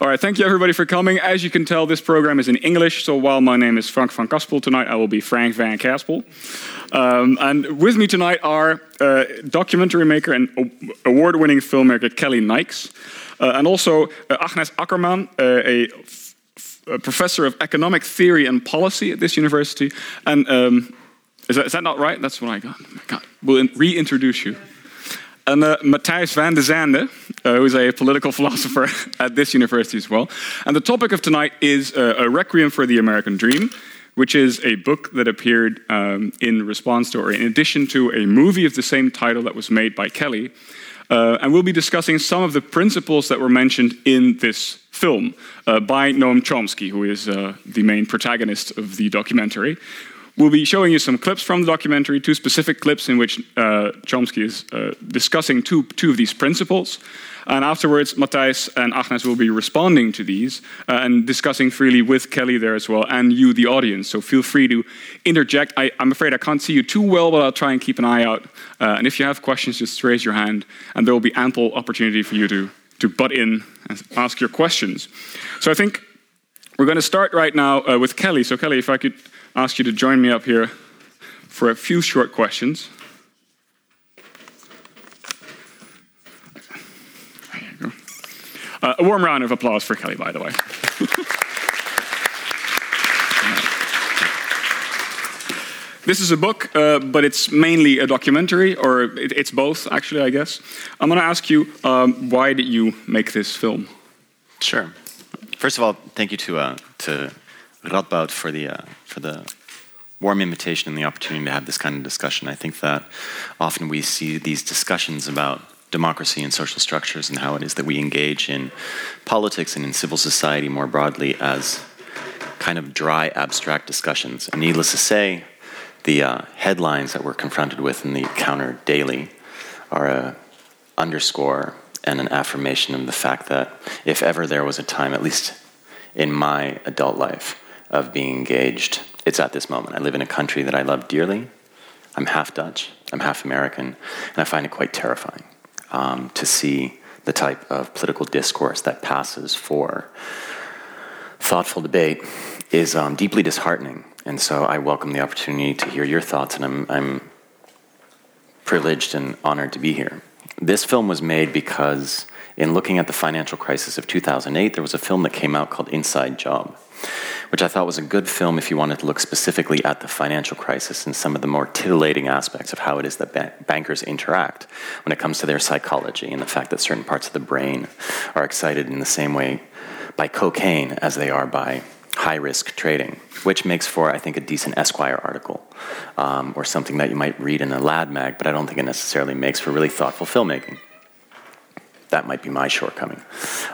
All right, thank you everybody for coming. As you can tell, this program is in English, so while my name is Frank van Kaspel tonight, I will be Frank van Kaspel. Um, and with me tonight are uh, documentary maker and award winning filmmaker Kelly Nyks, uh, and also uh, Agnes Ackerman, uh, a, a, professor of economic theory and policy at this university. And um, is, that, is, that not right? That's what I got. God. We'll reintroduce you. And uh, Matthijs van de Sande, uh, who is a political philosopher at this university as well. And the topic of tonight is uh, A Requiem for the American Dream, which is a book that appeared um, in response to, or in addition to, a movie of the same title that was made by Kelly. Uh, and we'll be discussing some of the principles that were mentioned in this film uh, by Noam Chomsky, who is uh, the main protagonist of the documentary. We'll be showing you some clips from the documentary, two specific clips in which uh, Chomsky is uh, discussing two, two of these principles. And afterwards, Matthijs and Agnes will be responding to these uh, and discussing freely with Kelly there as well, and you, the audience. So feel free to interject. I, am afraid I can't see you too well, but I'll try and keep an eye out. Uh, and if you have questions, just raise your hand, and there will be ample opportunity for you to, to butt in and ask your questions. So I think we're going to start right now uh, with Kelly. So, Kelly, if I could ask you to join me up here for a few short questions. Uh, a warm round of applause for Kelly, by the way. this is a book, uh, but it's mainly a documentary, or it, it's both, actually, I guess. I'm going to ask you um, why did you make this film? Sure. First of all, thank you to, uh, to Radboud for the, uh, for the warm invitation and the opportunity to have this kind of discussion. I think that often we see these discussions about democracy and social structures and how it is that we engage in politics and in civil society more broadly as kind of dry, abstract discussions. And needless to say, the uh, headlines that we're confronted with in the counter daily are a underscore and an affirmation of the fact that if ever there was a time, at least in my adult life, of being engaged, it's at this moment. I live in a country that I love dearly. I'm half Dutch, I'm half American, and I find it quite terrifying um, to see the type of political discourse that passes for thoughtful debate is um, deeply disheartening. And so I welcome the opportunity to hear your thoughts, and I'm, I'm privileged and honored to be here. This film was made because, in looking at the financial crisis of 2008, there was a film that came out called Inside Job which I thought was a good film if you wanted to look specifically at the financial crisis and some of the more titillating aspects of how it is that ba- bankers interact when it comes to their psychology and the fact that certain parts of the brain are excited in the same way by cocaine as they are by high risk trading, which makes for, I think, a decent Esquire article um, or something that you might read in a lad mag, but I don't think it necessarily makes for really thoughtful filmmaking that might be my shortcoming.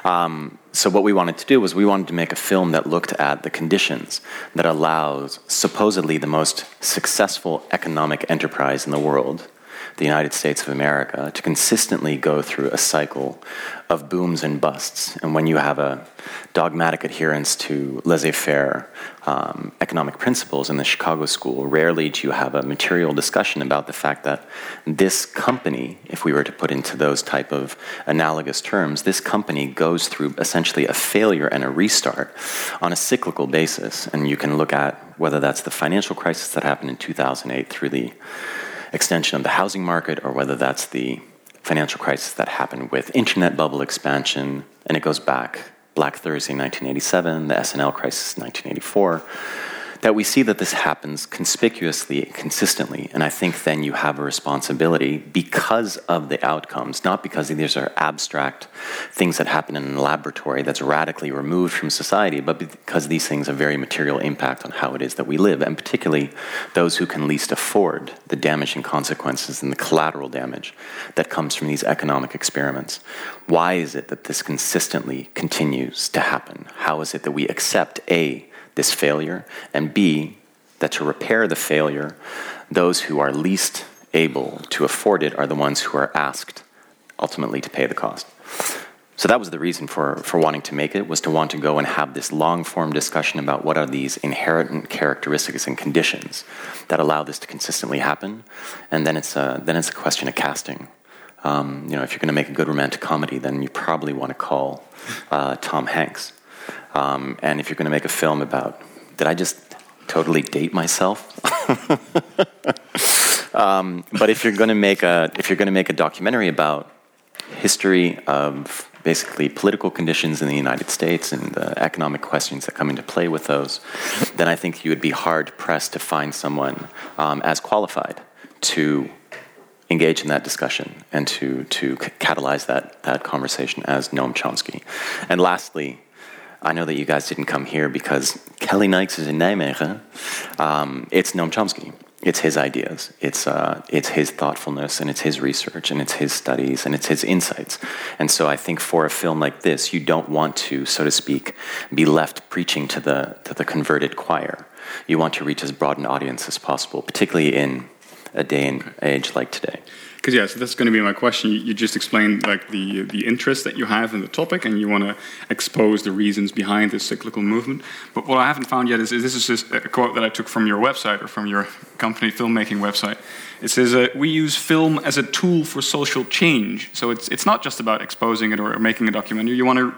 Um, so what we wanted to do was we wanted to make a film that looked at the conditions that allows supposedly the most successful economic enterprise in the world the United States of America to consistently go through a cycle of booms and busts. And when you have a dogmatic adherence to laissez faire um, economic principles in the Chicago School, rarely do you have a material discussion about the fact that this company, if we were to put into those type of analogous terms, this company goes through essentially a failure and a restart on a cyclical basis. And you can look at whether that's the financial crisis that happened in 2008 through the extension of the housing market or whether that's the financial crisis that happened with internet bubble expansion, and it goes back Black Thursday 1987, the S&L crisis 1984 that we see that this happens conspicuously, consistently, and I think then you have a responsibility because of the outcomes, not because these are abstract things that happen in a laboratory that's radically removed from society, but because these things have very material impact on how it is that we live, and particularly those who can least afford the damaging consequences and the collateral damage that comes from these economic experiments. Why is it that this consistently continues to happen? How is it that we accept A, this failure, and B, that to repair the failure, those who are least able to afford it are the ones who are asked ultimately to pay the cost. So that was the reason for, for wanting to make it, was to want to go and have this long form discussion about what are these inherent characteristics and conditions that allow this to consistently happen. And then it's a, then it's a question of casting Um, you know, if you're going to make a good romantic comedy, then you probably want to call uh, Tom Hanks. Um, and if you're going to make a film about, did I just totally date myself? um, but if you're going to make a if you're going to make a documentary about history of basically political conditions in the United States and the economic questions that come into play with those, then I think you would be hard pressed to find someone um, as qualified to engage in that discussion and to, to catalyze that, that conversation as Noam Chomsky. And lastly, I know that you guys didn't come here because Kelly Nyks is in Nijmegen. Um, it's Noam Chomsky it's his ideas, it's, uh, it's his thoughtfulness, and it's his research, and it's his studies, and it's his insights. And so I think for a film like this, you don't want to, so to speak, be left preaching to the, to the converted choir. You want to reach as broad an audience as possible, particularly in a day and age like today because yeah, so that's going to be my question. You, you, just explained like the the interest that you have in the topic, and you want to expose the reasons behind this cyclical movement. But what I haven't found yet is, is this is just a quote that I took from your website or from your company filmmaking website. It says uh, we use film as a tool for social change. So it's it's not just about exposing it or making a documentary. You want to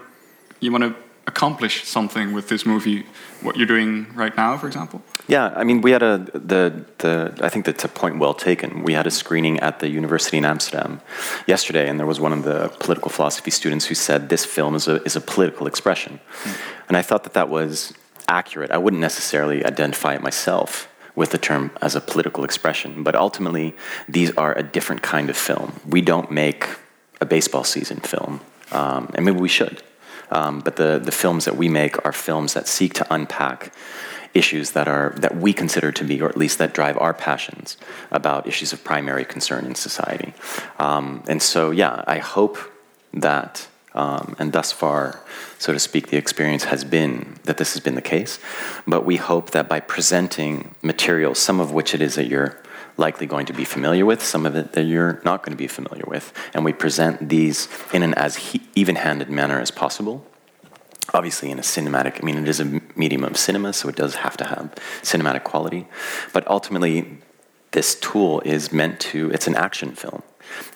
you want to accomplish something with this movie. What you're doing right now, for example. Yeah, I mean, we had a the the I think that's a point well taken. We had a screening at the university in Amsterdam yesterday, and there was one of the political philosophy students who said this film is a is a political expression, mm. and I thought that that was accurate. I wouldn't necessarily identify it myself with the term as a political expression, but ultimately these are a different kind of film. We don't make a baseball season film, um, and maybe we should. Um, but the, the films that we make are films that seek to unpack issues that are that we consider to be, or at least that drive our passions about issues of primary concern in society. Um, and so, yeah, I hope that, um, and thus far, so to speak, the experience has been that this has been the case. But we hope that by presenting material, some of which it is that you're likely going to be familiar with, some of it that you're not going to be familiar with, and we present these in an as he- even-handed manner as possible. Obviously in a cinematic i mean it is a medium of cinema so it does have to have cinematic quality. But ultimately this tool is meant to it's an action film.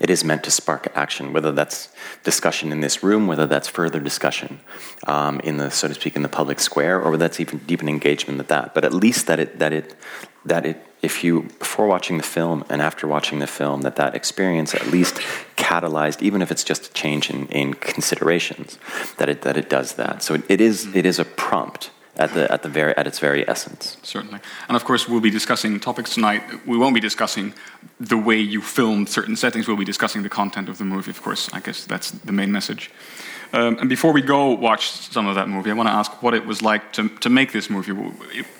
It is meant to spark action whether that's discussion in this room whether that's further discussion um, in the so to speak in the public square or whether that's even deepen engagement at that. But at least that it that it that it if you before watching the film and after watching the film that that experience at least catalyzed even if it's just a change in, in considerations that it that it does that. So it, it is, mm-hmm. it is a prompt at the at the very at its very essence. Certainly. And of course we'll be discussing topics tonight. We won't be discussing the way you filmed certain settings. We'll be discussing the content of the movie of course. I guess that's the main message um, and before we go watch some of that movie, I want to ask what it was like to, to make this movie.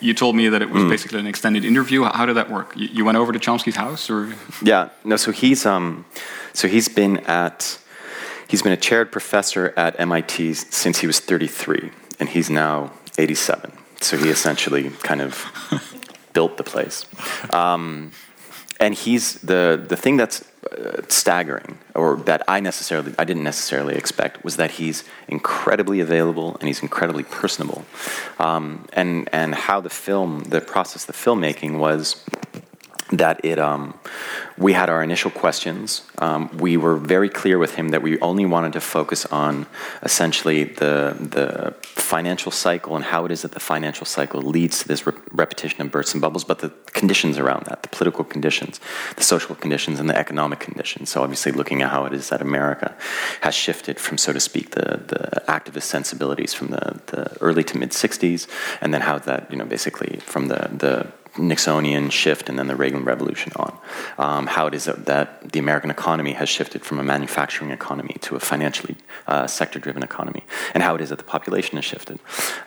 You told me that it was mm. basically an extended interview. How did that work? You, you, went over to Chomsky's house, or yeah, no. So he's um, so he's been at he's been a chaired professor at MIT since he was 33, and he's now 87. So he essentially kind of built the place. Um, and he's the the thing that's staggering, or that I necessarily I didn't necessarily expect, was that he's incredibly available and he's incredibly personable, um, and and how the film, the process, the filmmaking was that it um, we had our initial questions. Um, we were very clear with him that we only wanted to focus on essentially the the financial cycle and how it is that the financial cycle leads to this re- repetition of bursts and bubbles, but the conditions around that, the political conditions, the social conditions, and the economic conditions. So obviously, looking at how it is that America has shifted from, so to speak, the the activist sensibilities from the, the early to mid '60s, and then how that you know basically from the the Nixonian shift and then the Reagan Revolution on. Um, how it is that, the American economy has shifted from a manufacturing economy to a financially uh, sector driven economy, and how it is that the population has shifted.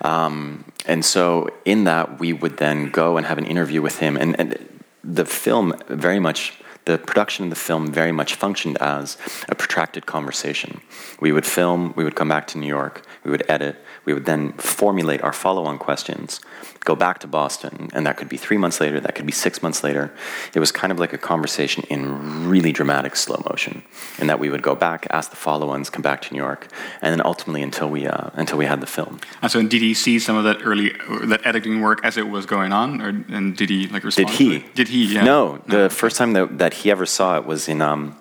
Um, and so, in that, we would then go and have an interview with him, and, and the film very much the production of the film very much functioned as a protracted conversation. We would film, we would come back to New York, we would edit, we would then formulate our follow on questions, go back to Boston, and that could be three months later, that could be six months later. It was kind of like a conversation in really dramatic slow motion, in that we would go back, ask the follow ons, come back to New York, and then ultimately until we, uh, until we had the film. And so, did he see some of that early, that editing work as it was going on, or, and did he like respond? Did he? Did he? Yeah. No, the no. first time that, that he ever saw it was in. Um,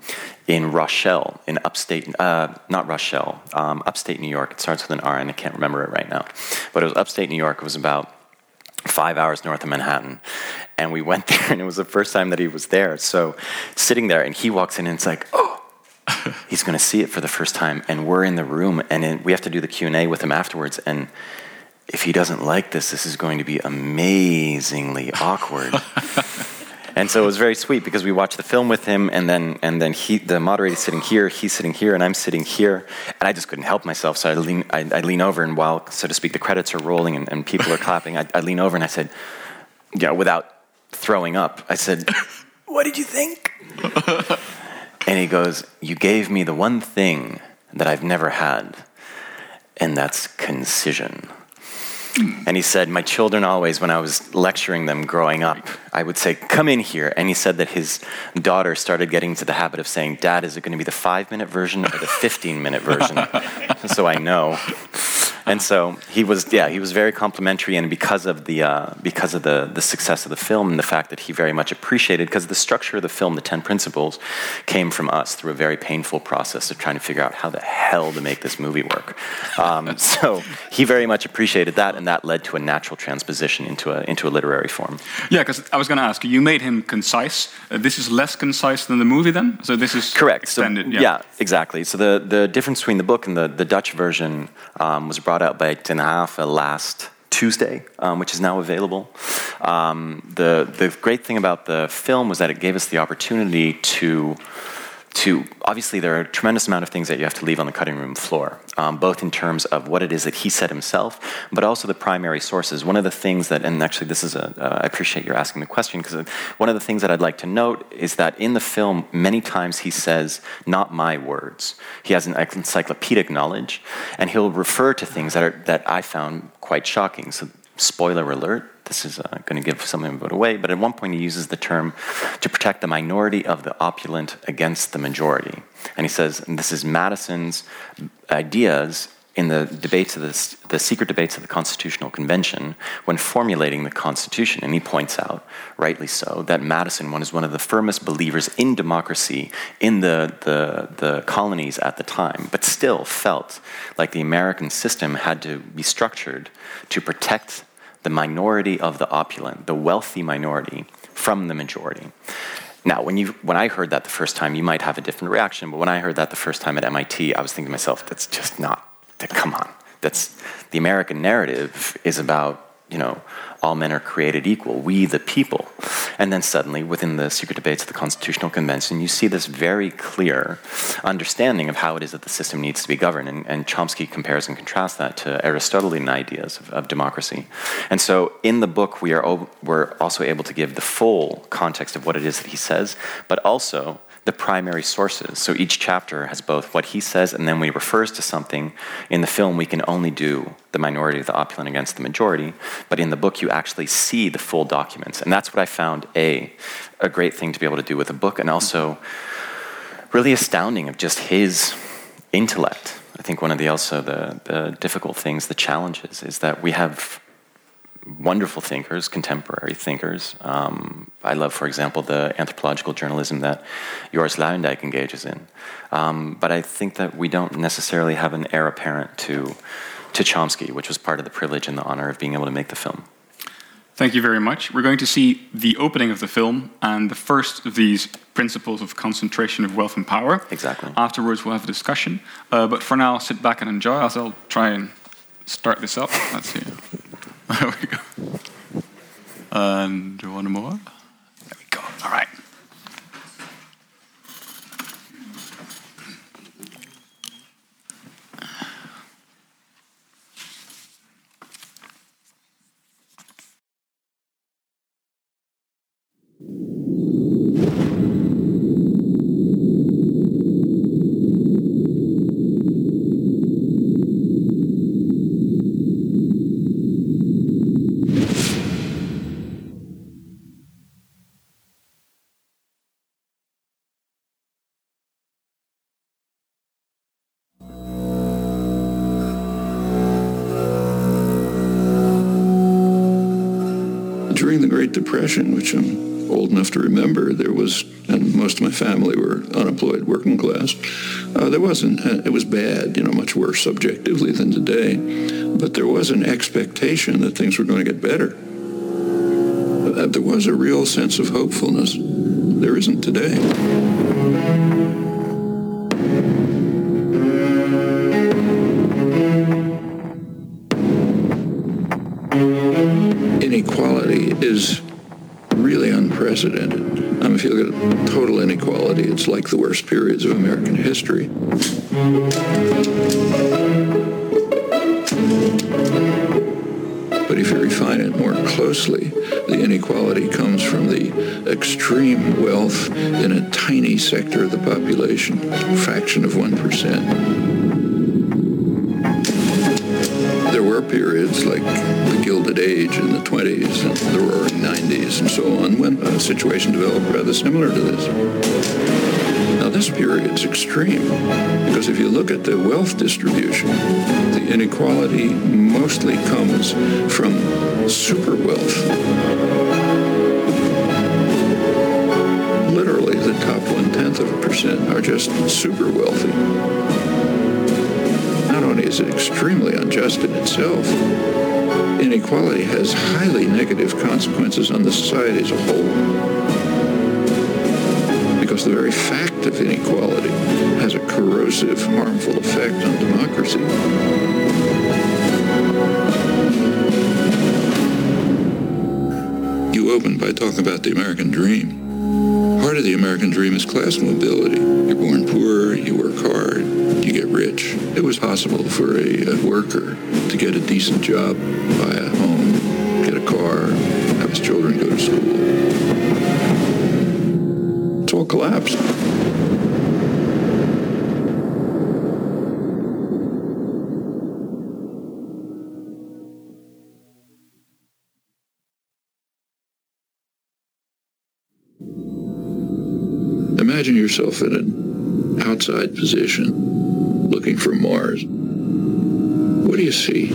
in Rochelle, in upstate, uh, not Rochelle, um, upstate New York. It starts with an R, and I can't remember it right now. But it was upstate New York. It was about five hours north of Manhattan. And we went there, and it was the first time that he was there. So sitting there, and he walks in, and it's like, oh, he's going to see it for the first time. And we're in the room, and we have to do the Q&A with him afterwards. And if he doesn't like this, this is going to be amazingly awkward. and so it was very sweet because we watched the film with him, and then and then he, the moderator's sitting here, he's sitting here, and I'm sitting here, and I just couldn't help myself. So I lean, I, I lean over, and while, so to speak, the credits are rolling and, and people are clapping, I, I lean over and I said, you know, without throwing up, I said, "What did you think?" and he goes, "You gave me the one thing that I've never had, and that's concision." And he said, My children always, when I was lecturing them growing up, I would say, Come in here. And he said that his daughter started getting into the habit of saying, Dad, is it going to be the five minute version or the 15 minute version? so I know and so he was, yeah, he was very complimentary, and because of the uh, because of the the success of the film and the fact that he very much appreciated, because the structure of the film, the ten principles, came from us through a very painful process of trying to figure out how the hell to make this movie work. Um, so he very much appreciated that, and that led to a natural transposition into a into a literary form. Yeah, because I was going to ask you, you made him concise. Uh, this is less concise than the movie, then. So this is correct. Extended. So, yeah. yeah. exactly. So the the difference between the book and the the Dutch version um, was brought brought out by Haven last Tuesday, um, which is now available. Um, the, the great thing about the film was that it gave us the opportunity to to obviously there are a tremendous amount of things that you have to leave on the cutting room floor, um, both in terms of what it is that he said himself, but also the primary sources. One of the things that, and actually this is a, uh, I appreciate your asking the question because one of the things that I'd like to note is that in the film, many times he says, "Not my words." He has an encyclopedic knowledge, and he'll refer to things that are that I found quite shocking. So, spoiler alert this is uh, going to give something of it away, but at one point he uses the term to protect the minority of the opulent against the majority. And he says, and this is Madison's ideas in the debates of the, the secret debates of the Constitutional Convention when formulating the Constitution. And he points out, rightly so, that Madison was one of the firmest believers in democracy in the, the, the colonies at the time, but still felt like the American system had to be structured to protect the minority of the opulent, the wealthy minority, from the majority. Now, when, you, when I heard that the first time, you might have a different reaction, but when I heard that the first time at MIT, I was thinking to myself, that's just not, come on. That's, the American narrative is about you know, all men are created equal, we the people. And then suddenly, within the secret debates of the Constitutional Convention, you see this very clear understanding of how it is that the system needs to be governed. And, and Chomsky compares and contrasts that to Aristotelian ideas of, of democracy. And so, in the book, we are we're also able to give the full context of what it is that he says, but also the primary sources. So each chapter has both what he says and then when he refers to something. In the film, we can only do the minority of the opulent against the majority, but in the book, you actually see the full documents. And that's what I found a, a great thing to be able to do with a book and also really astounding of just his intellect. I think one of the also the, the difficult things, the challenges, is that we have wonderful thinkers, contemporary thinkers. Um, I love, for example, the anthropological journalism that Joris Luyendijk engages in. Um, but I think that we don't necessarily have an heir apparent to, to Chomsky, which was part of the privilege and the honor of being able to make the film. Thank you very much. We're going to see the opening of the film and the first of these principles of concentration of wealth and power. Exactly. Afterwards, we'll have a discussion. Uh, but for now, sit back and enjoy as I'll try and start this up. Let's see. There we go. And one more. There we go. All right. Which I'm old enough to remember, there was, and most of my family were unemployed, working class. Uh, there wasn't, uh, it was bad, you know, much worse subjectively than today. But there was an expectation that things were going to get better. Uh, there was a real sense of hopefulness. There isn't today. Inequality is unprecedented. I mean, if you look at total inequality, it's like the worst periods of American history. But if you refine it more closely, the inequality comes from the extreme wealth in a tiny sector of the population, a fraction of 1%. There were periods like Age in the 20s and the Roaring 90s and so on when a situation developed rather similar to this. Now this period's extreme because if you look at the wealth distribution, the inequality mostly comes from super wealth. Literally, the top one-tenth of a percent are just super wealthy. Is extremely unjust in itself, inequality has highly negative consequences on the society as a whole. Because the very fact of inequality has a corrosive, harmful effect on democracy. You opened by talking about the American dream. The American dream is class mobility. You're born poor, you work hard, you get rich. It was possible for a, a worker to get a decent job, buy a home, get a car, have his children go to school. It's all collapsed. Yourself in an outside position looking for Mars. What do you see?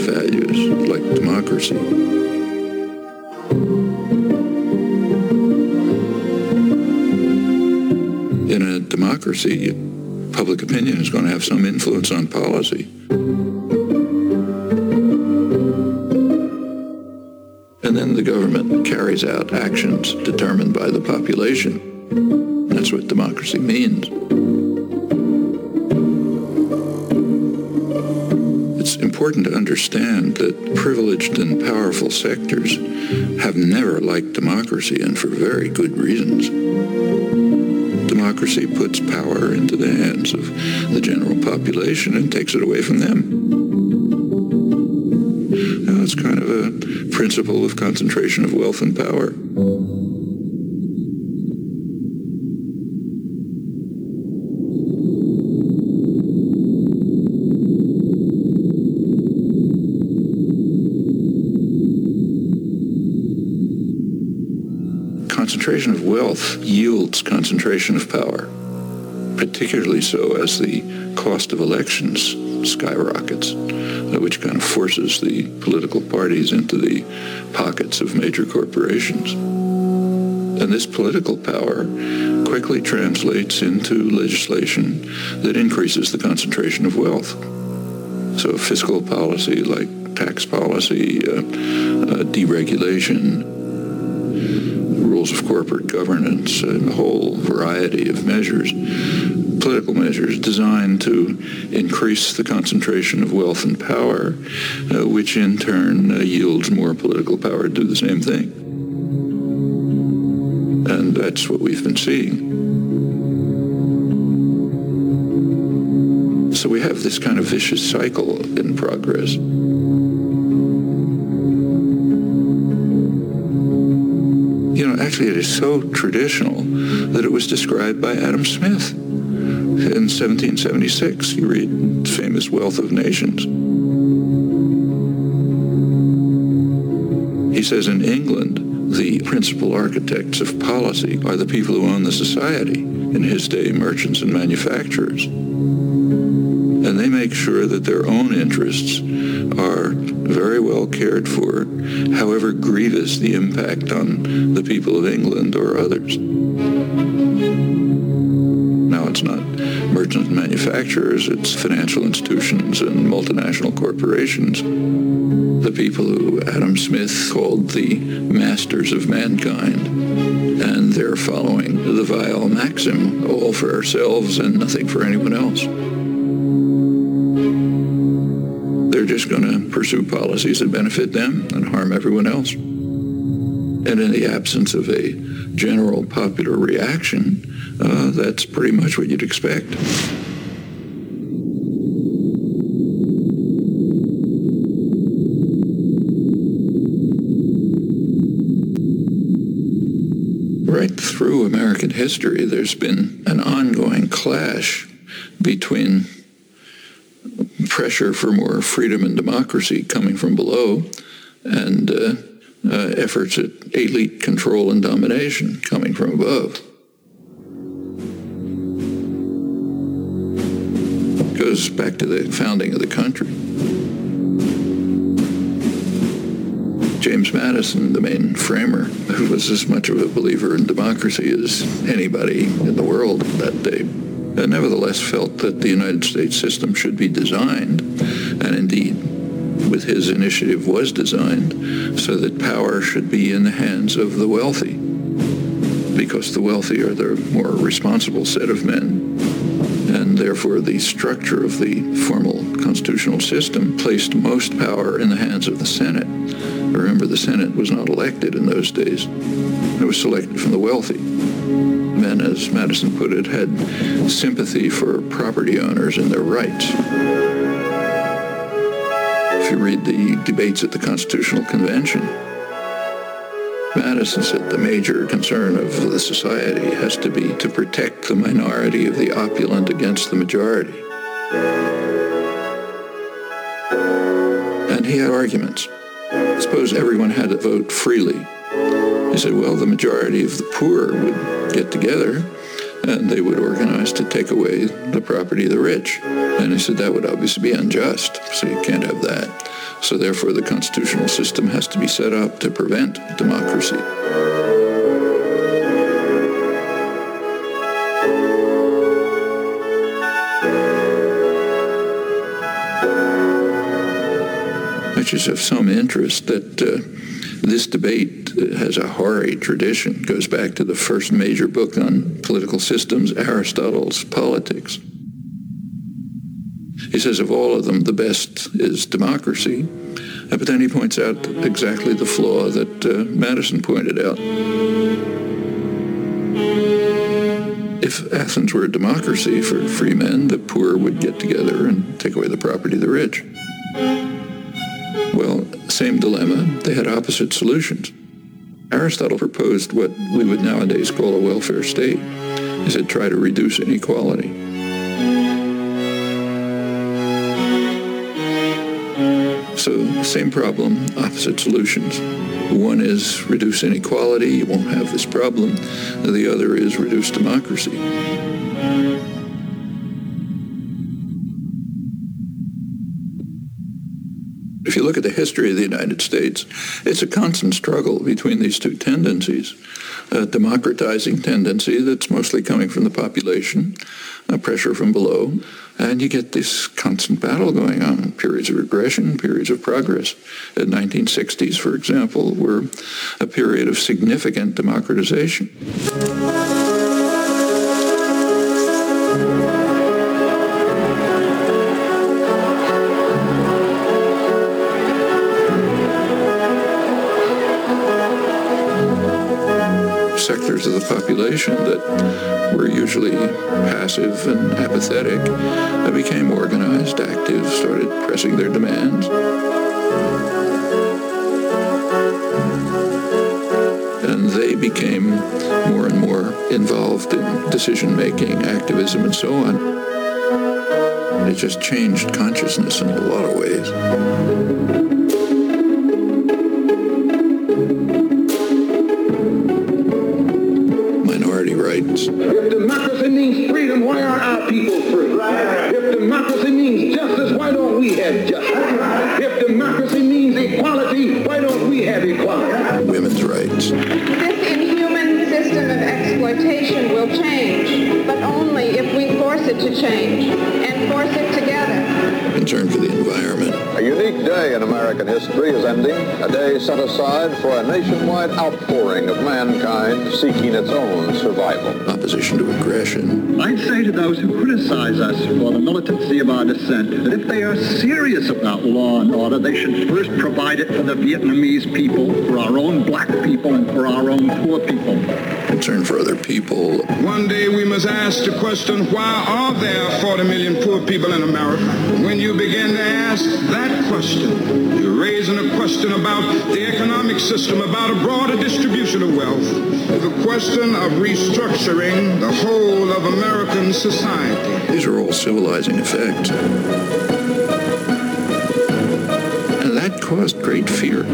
Values like democracy. In a democracy, public opinion is going to have some influence on policy. And then the government carries out actions determined by the population. That's what democracy means. Important to understand that privileged and powerful sectors have never liked democracy, and for very good reasons. Democracy puts power into the hands of the general population and takes it away from them. Now, it's kind of a principle of concentration of wealth and power. Concentration of wealth yields concentration of power, particularly so as the cost of elections skyrockets, which kind of forces the political parties into the pockets of major corporations. And this political power quickly translates into legislation that increases the concentration of wealth. So fiscal policy like tax policy, uh, uh, deregulation, rules of corporate governance, and a whole variety of measures, political measures designed to increase the concentration of wealth and power, uh, which in turn uh, yields more political power to do the same thing. And that's what we've been seeing. So we have this kind of vicious cycle in progress. Actually it is so traditional that it was described by Adam Smith. In 1776, you read famous Wealth of Nations. He says in England, the principal architects of policy are the people who own the society. In his day, merchants and manufacturers. And they make sure that their own interests are very well cared for, however grievous the impact on the people of England or others. Now it's not merchants and manufacturers, it's financial institutions and multinational corporations. The people who Adam Smith called the masters of mankind. And they're following the vile maxim, all for ourselves and nothing for anyone else. They're going to pursue policies that benefit them and harm everyone else. And in the absence of a general popular reaction, uh, that's pretty much what you'd expect. Right through American history, there's been an ongoing clash between pressure for more freedom and democracy coming from below and uh, uh, efforts at elite control and domination coming from above. Goes back to the founding of the country. James Madison, the main framer, who was as much of a believer in democracy as anybody in the world that day, Uh, nevertheless felt that the United States system should be designed, and indeed, with his initiative, was designed so that power should be in the hands of the wealthy, because the wealthy are the more responsible set of men, and therefore the structure of the formal constitutional system placed most power in the hands of the Senate. Remember, the Senate was not elected in those days. It was selected from the wealthy men, as Madison put it, had sympathy for property owners and their rights. If you read the debates at the Constitutional Convention, Madison said the major concern of the society has to be to protect the minority of the opulent against the majority. And he had arguments. Suppose everyone had to vote freely. He said, well, the majority of the poor would get together and they would organize to take away the property of the rich. And he said that would obviously be unjust, so you can't have that. So therefore the constitutional system has to be set up to prevent democracy. Which is of some interest that uh, this debate has a hoary tradition, it goes back to the first major book on political systems, Aristotle's Politics. He says of all of them, the best is democracy. Uh, but then he points out exactly the flaw that uh, Madison pointed out. If Athens were a democracy for free men, the poor would get together and take away the property of the rich. Well, same dilemma. They had opposite solutions. Aristotle proposed what we would nowadays call a welfare state. He said try to reduce inequality. So same problem, opposite solutions. One is reduce inequality, you won't have this problem. The other is reduce democracy. You look at the history of the United States, it's a constant struggle between these two tendencies. A democratizing tendency that's mostly coming from the population, pressure from below, and you get this constant battle going on, periods of regression, periods of progress. The 1960s, for example, were a period of significant democratization. Sectors of the population that were usually passive and apathetic became organized, active, started pressing their demands. And they became more and more involved in decision making, activism, and so on. It just changed consciousness in a lot of ways. It to change and force it together. Concern for the environment. A unique day in American history is ending, a day set aside for a nationwide outpouring of mankind seeking its own survival. Opposition to aggression. I'd say to those who criticize us for the militancy of our dissent that if they are serious about law and order, they should first provide it for the Vietnamese people, for our own black people, and for our own poor people. Concern for other people. One day we must ask the question, why are there 40 million poor people in America? When you begin to ask that question, you're raising a question about the economic system, about a broader distribution of wealth, the question of restructuring the whole of American society. These are all civilizing effects. And that caused great fear.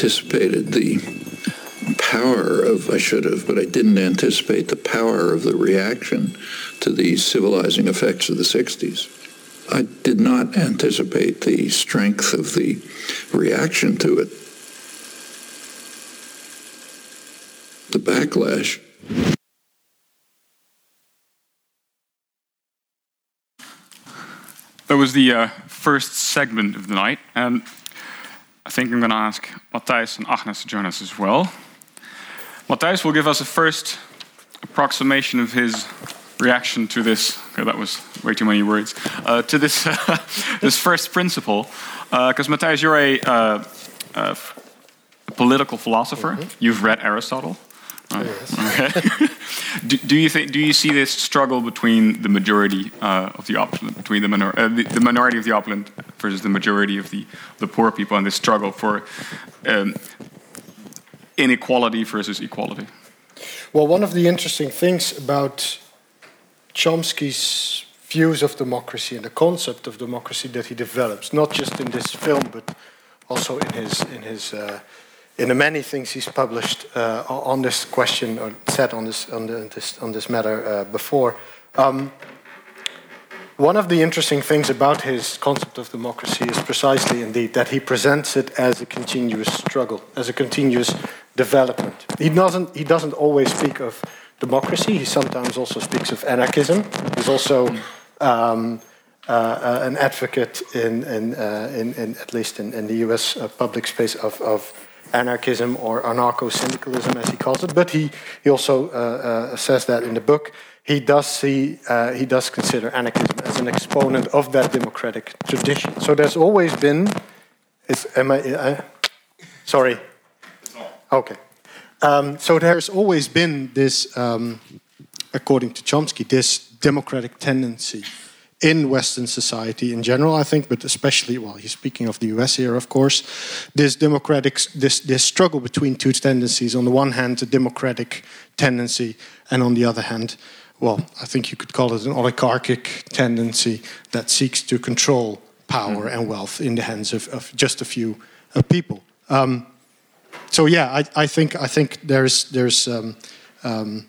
Anticipated the power of, I should have, but I didn't anticipate the power of the reaction to the civilizing effects of the 60s. I did not anticipate the strength of the reaction to it. The backlash. That was the uh, first segment of the night, and I think I'm going to ask Matthijs and Agnes to join us as well. Matthijs will give us a first approximation of his reaction to this. Okay, that was way too many words. Uh, to this this first principle, because uh, Matthijs, you're a, uh, a political philosopher. Mm -hmm. You've read Aristotle. Okay. do, do, you think? Do you see this struggle between the majority uh, of the opulent, between the, minor, uh, the, the, minority of the opulent versus the majority of the the poor people, and this struggle for um, inequality versus equality? Well, one of the interesting things about Chomsky's views of democracy and the concept of democracy that he develops, not just in this film, but also in his in his uh, in the many things he's published uh, on this question or said on this on, the, this, on this matter uh, before. Um, one of the interesting things about his concept of democracy is precisely indeed that he presents it as a continuous struggle, as a continuous development. He doesn't he doesn't always speak of democracy. He sometimes also speaks of anarchism. He's also um, uh, uh, an advocate in, in, uh, in, in, at least in, in the U.S. Uh, public space of, of anarchism or anarcho-syndicalism, as he calls it. But he, he also uh, uh, says that in the book. He does see, uh, he does consider anarchism as an exponent of that democratic tradition. So there's always been, is, am I, uh, sorry, okay. Um, so there's always been this, um, according to Chomsky, this democratic tendency in Western society in general, I think, but especially, well, he's speaking of the US here, of course, this democratic, this, this struggle between two tendencies. On the one hand, a democratic tendency, and on the other hand, well, I think you could call it an oligarchic tendency that seeks to control power mm. and wealth in the hands of, of just a few uh, people. Um, so yeah, I, I, think I think there's there's um, um,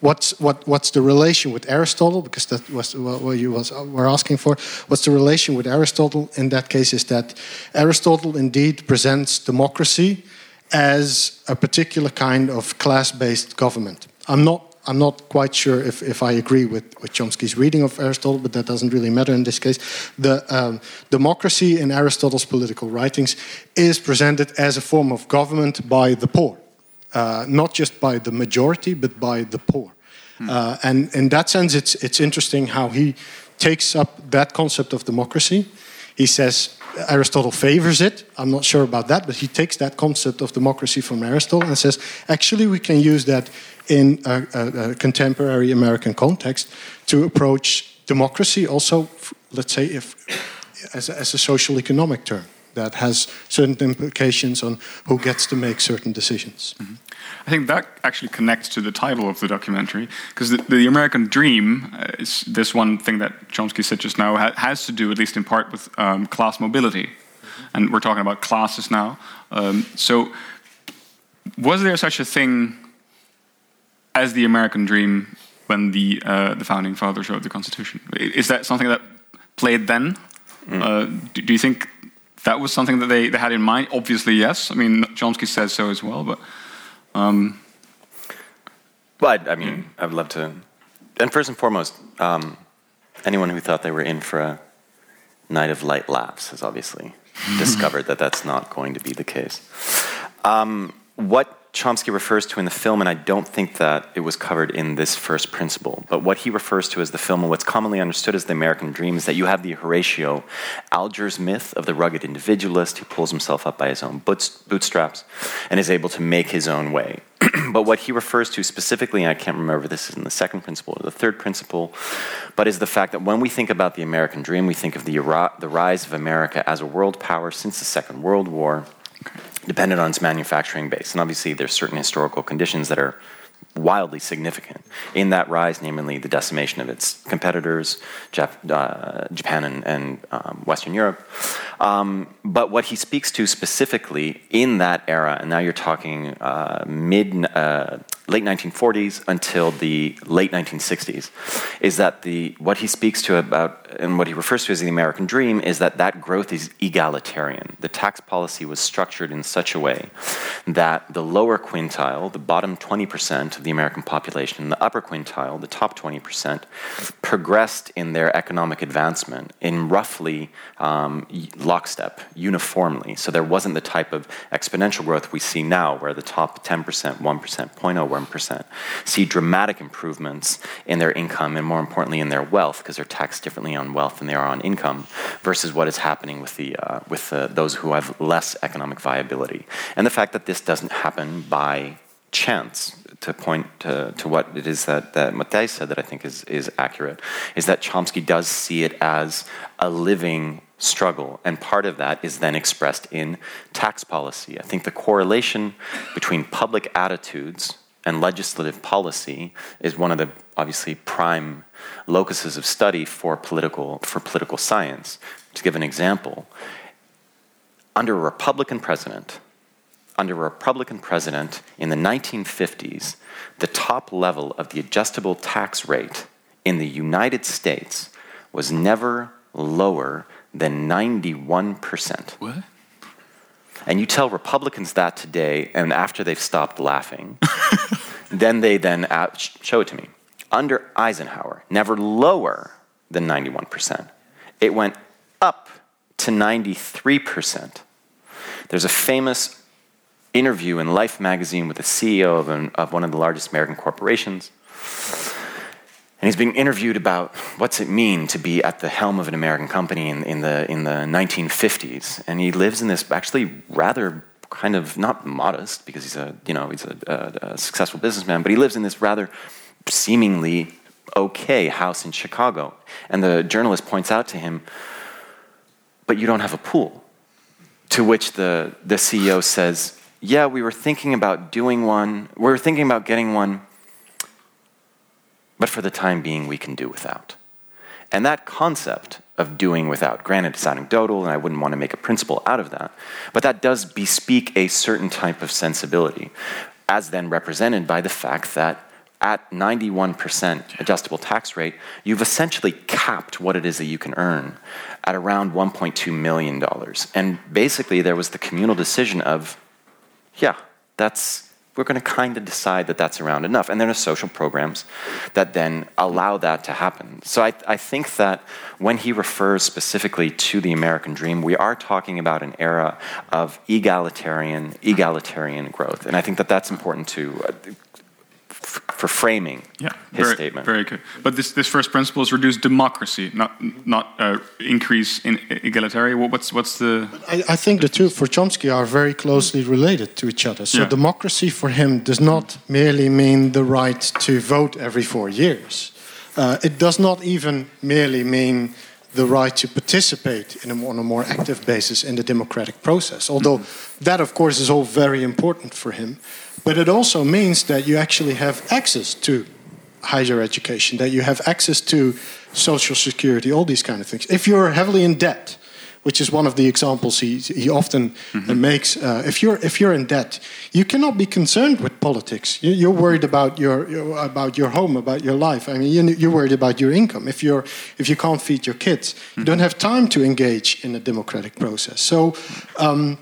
what's what what's the relation with Aristotle? Because that was what you was were asking for. What's the relation with Aristotle? In that case, is that Aristotle indeed presents democracy as a particular kind of class-based government. I'm not. I'm not quite sure if, if I agree with, with Chomsky's reading of Aristotle, but that doesn't really matter in this case. The um, democracy in Aristotle's political writings is presented as a form of government by the poor uh, not just by the majority, but by the poor. Hmm. Uh, and in that sense, it's, it's interesting how he takes up that concept of democracy. He says, Aristotle favors it. I'm not sure about that, but he takes that concept of democracy from Aristotle and says, actually, we can use that in a, a, a contemporary American context to approach democracy also, let's say, if, as, a, as a social economic term that has certain implications on who gets to make certain decisions. Mm -hmm. I think that actually connects to the title of the documentary because the, the, American dream uh, is this one thing that Chomsky said just now ha has to do, at least in part, with um, class mobility. Mm -hmm. And we're talking about classes now. Um, so, was there such a thing as the American dream when the uh, the founding fathers wrote the Constitution? Is that something that played then? Mm. Uh, do, do, you think that was something that they, they had in mind? Obviously, yes. I mean, Chomsky says so as well, but. Um, but I mean. I would love to. And first and foremost, um, anyone who thought they were in for a night of light laughs has obviously discovered that that's not going to be the case. Um, what Chomsky refers to in the film, and I don't think that it was covered in this first principle, but what he refers to as the film, and what's commonly understood as the American dream, is that you have the Horatio Alger's myth of the rugged individualist who pulls himself up by his own bootstraps and is able to make his own way. but what he refers to specifically, and I can't remember this is in the second principle or the third principle, but is the fact that when we think about the American dream, we think of the, the rise of America as a world power since the Second World War dependent on its manufacturing base. And obviously, there's certain historical conditions that are wildly significant in that rise, namely the decimation of its competitors, Jap- uh, Japan and, and um, Western Europe. Um, but what he speaks to specifically in that era, and now you're talking uh, mid, uh, late 1940s until the late 1960s, is that the what he speaks to about and what he refers to as the American dream is that that growth is egalitarian. The tax policy was structured in such a way that the lower quintile, the bottom 20% of the American population, and the upper quintile, the top 20%, progressed in their economic advancement in roughly um, lockstep, uniformly. So there wasn't the type of exponential growth we see now, where the top 10%, 1%, 0.01% see dramatic improvements in their income and, more importantly, in their wealth, because they're taxed differently on wealth than they are on income, versus what is happening with, the, uh, with uh, those who have less economic viability. And the fact that this doesn't happen by chance to point to, to what it is that, that Matthijs said that I think is, is accurate, is that Chomsky does see it as a living struggle. And part of that is then expressed in tax policy. I think the correlation between public attitudes and legislative policy is one of the obviously prime locuses of study for political, for political science. To give an example, under a Republican president, under a Republican president in the 1950s, the top level of the adjustable tax rate in the United States was never lower than 91%. What? And you tell Republicans that today, and after they've stopped laughing, then they then show it to me. Under Eisenhower, never lower than 91%. It went up to 93%. There's a famous interview in Life magazine with the CEO of, an, of one of the largest American corporations. And he's being interviewed about what's it mean to be at the helm of an American company in, in, the, in the 1950s. And he lives in this actually rather kind of not modest because he's a you know he's a, a, a successful businessman, but he lives in this rather seemingly okay house in Chicago. And the journalist points out to him, "But you don't have a pool." To which the the CEO says, yeah, we were thinking about doing one. We were thinking about getting one, but for the time being, we can do without. And that concept of doing without, granted, it's anecdotal, and I wouldn't want to make a principle out of that, but that does bespeak a certain type of sensibility, as then represented by the fact that at 91% adjustable tax rate, you've essentially capped what it is that you can earn at around $1.2 million. And basically, there was the communal decision of yeah, that's we're going to kind of decide that that's around enough. And there are social programs that then allow that to happen. So I, I, think that when he refers specifically to the American dream, we are talking about an era of egalitarian, egalitarian growth. And I think that that's important to. For framing Yeah, his very, statement. very good. But this, this first principle is reduce democracy, not not uh, increase in egalitarian. What's what's the I, I think the two for Chomsky are very closely related to each other. So Yeah. democracy for him does not merely mean the right to vote every four years. Uh, it does not even merely mean the right to participate in a, more- on a more active basis in the democratic process. Although that, of course, is all very important for him. But it also means that you actually have access to higher education, that you have access to social security, all these kind of things. If you're heavily in debt, which is one of the examples he, he often uh, makes, uh, if you're if you're in debt, you cannot be concerned with politics. You, you're worried about your, your about your home, about your life. I mean, you, you're worried about your income. If you're if you can't feed your kids, you don't have time to engage in a democratic process. So. Um,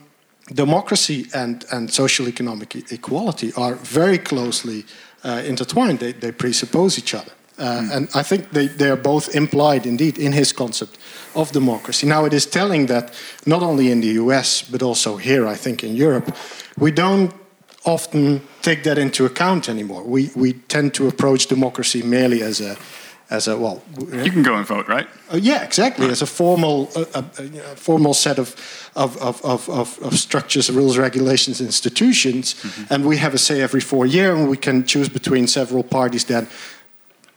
democracy and, and social economic e- equality are very closely uh, intertwined. They, they presuppose each other. Uh, And I think they, they are both implied, indeed, in his concept of democracy. Now, it is telling that not only in the US, but also here, I think, in Europe, we don't often take that into account anymore. We, we tend to approach democracy merely as a, as a well, you can go and vote, right? uh, yeah, exactly. As a formal, uh, uh, uh, formal set of of, of, of, of structures, rules, regulations, institutions, and we have a say every four year, and we can choose between several parties that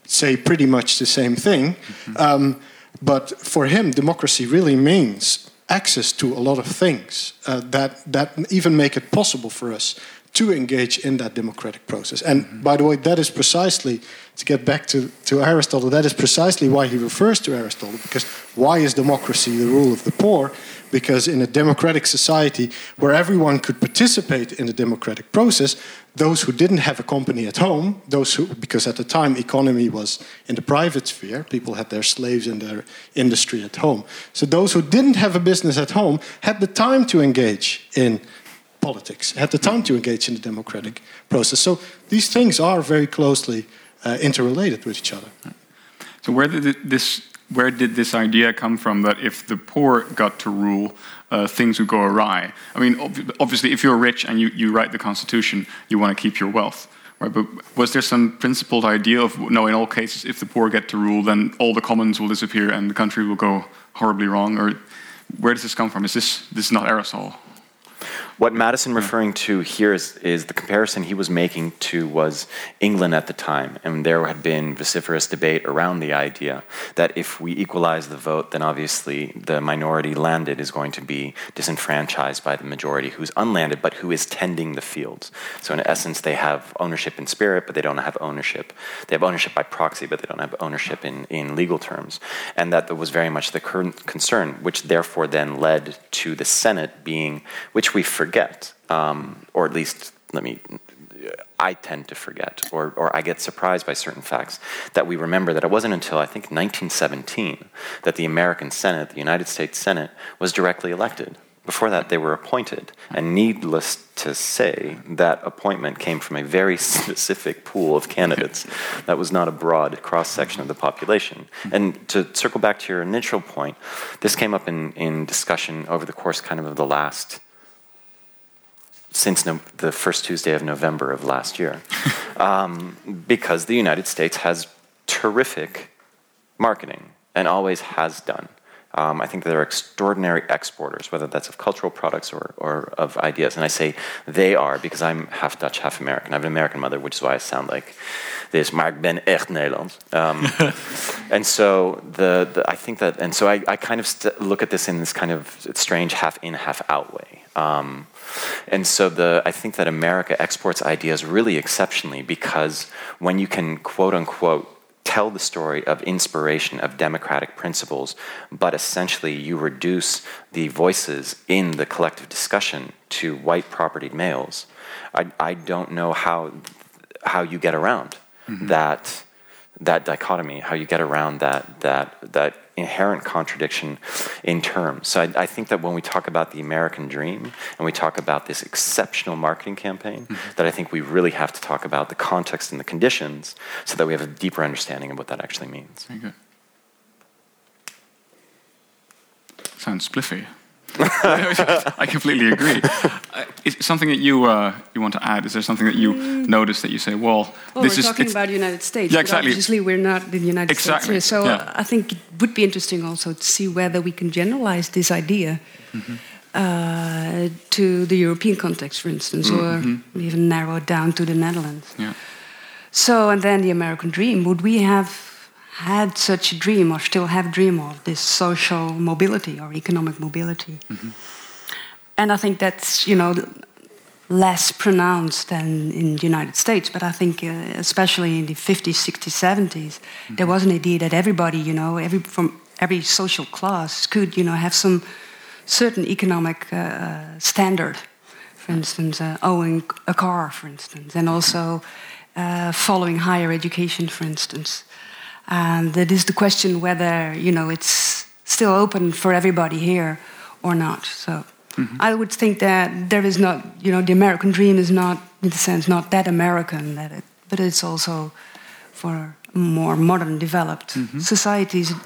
say pretty much the same thing. Um, but for him, democracy really means access to a lot of things uh, that that even make it possible for us to engage in that democratic process. And by the way, that is precisely to get back to, to Aristotle. That is precisely why he refers to Aristotle. Because why is democracy the rule of the poor? Because in a democratic society where everyone could participate in the democratic process, those who didn't have a company at home, those who, because at the time economy was in the private sphere, people had their slaves in their industry at home. So those who didn't have a business at home had the time to engage in politics, had the time to engage in the democratic process. So these things are very closely uh, interrelated with each other. So where did this where did this idea come from that if the poor got to rule, uh, things would go awry? I mean, ob- obviously, if you're rich and you, you write the constitution, you want to keep your wealth, right? But was there some principled idea of no, in all cases, if the poor get to rule, then all the commons will disappear and the country will go horribly wrong? Or where does this come from? Is this this is not Aristotle? What Madison hmm. referring to here is, is the comparison he was making to was England at the time, and there had been vociferous debate around the idea that if we equalize the vote, then obviously the minority landed is going to be disenfranchised by the majority who's unlanded, but who is tending the fields. So in essence, they have ownership in spirit, but they don't have ownership. They have ownership by proxy, but they don't have ownership in, in legal terms, and that was very much the cur- concern, which therefore then led to the Senate being, which we forget, um, or at least let me. I tend to forget, or, or I get surprised by certain facts, that we remember that it wasn't until I think 1917 that the American Senate, the United States Senate, was directly elected. Before that, they were appointed. And needless to say, that appointment came from a very specific pool of candidates. That was not a broad cross section of the population. And to circle back to your initial point, this came up in, in discussion over the course kind of of the last since no, the first Tuesday of November of last year, um, because the United States has terrific marketing and always has done. Um, I think they're extraordinary exporters, whether that's of cultural products or, or of ideas. And I say they are because I'm half Dutch, half American. I have an American mother, which is why I sound like this. Maar ik ben echt Nederlands. Um, and so the, the, I think that, and so I, I kind of st- look at this in this kind of strange half in, half out way. Um, and so the, I think that America exports ideas really exceptionally because when you can quote unquote tell the story of inspiration of democratic principles, but essentially you reduce the voices in the collective discussion to white propertied males, I, I don't know how, how you get around mm-hmm. that, that dichotomy, how you get around that, that, that inherent contradiction in terms. So I, I think that when we talk about the American dream and we talk about this exceptional marketing campaign, mm-hmm. that I think we really have to talk about the context and the conditions so that we have a deeper understanding of what that actually means. Very good. Sounds spliffy. I completely agree. Uh, is something that you uh, you want to add? Is there something that you Mm. notice that you say, well, Well, this we're is talking about the United States. Yeah, exactly. Obviously, we're not the United Exactly, States. So yeah. I think it would be interesting also to see whether we can generalize this idea Mm-hmm. uh, to the European context, for instance, Mhm. or even narrow it down to the Netherlands. Yeah. So, and then the American dream. Would we have had such a dream, or still have a dream of this social mobility or economic mobility? And I think that's you know less pronounced than in the United States. But I think, uh, especially in the 50s, 60s, 70s, there was an idea that everybody, you know, every from every social class could, you know, have some certain economic uh, standard. For instance, uh, owning a car, for instance, and also uh, following higher education, for instance. And that is the question whether you know it's still open for everybody here or not. So mm-hmm. I would think that there is not, you know, the American dream is not, in a sense, not that American, that it, but it's also for more modern, developed mm-hmm. societies, uh,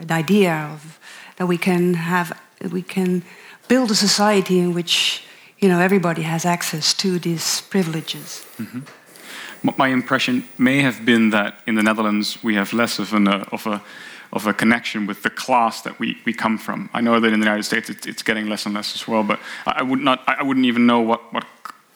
an idea of that we can have, we can build a society in which, you know, everybody has access to these privileges. M- My impression may have been that in the Netherlands we have less of, an, uh, of, a, of a connection with the class that we, we come from. I know that in the United States it, it's getting less and less as well, but I, I would not, I wouldn't even know what, what,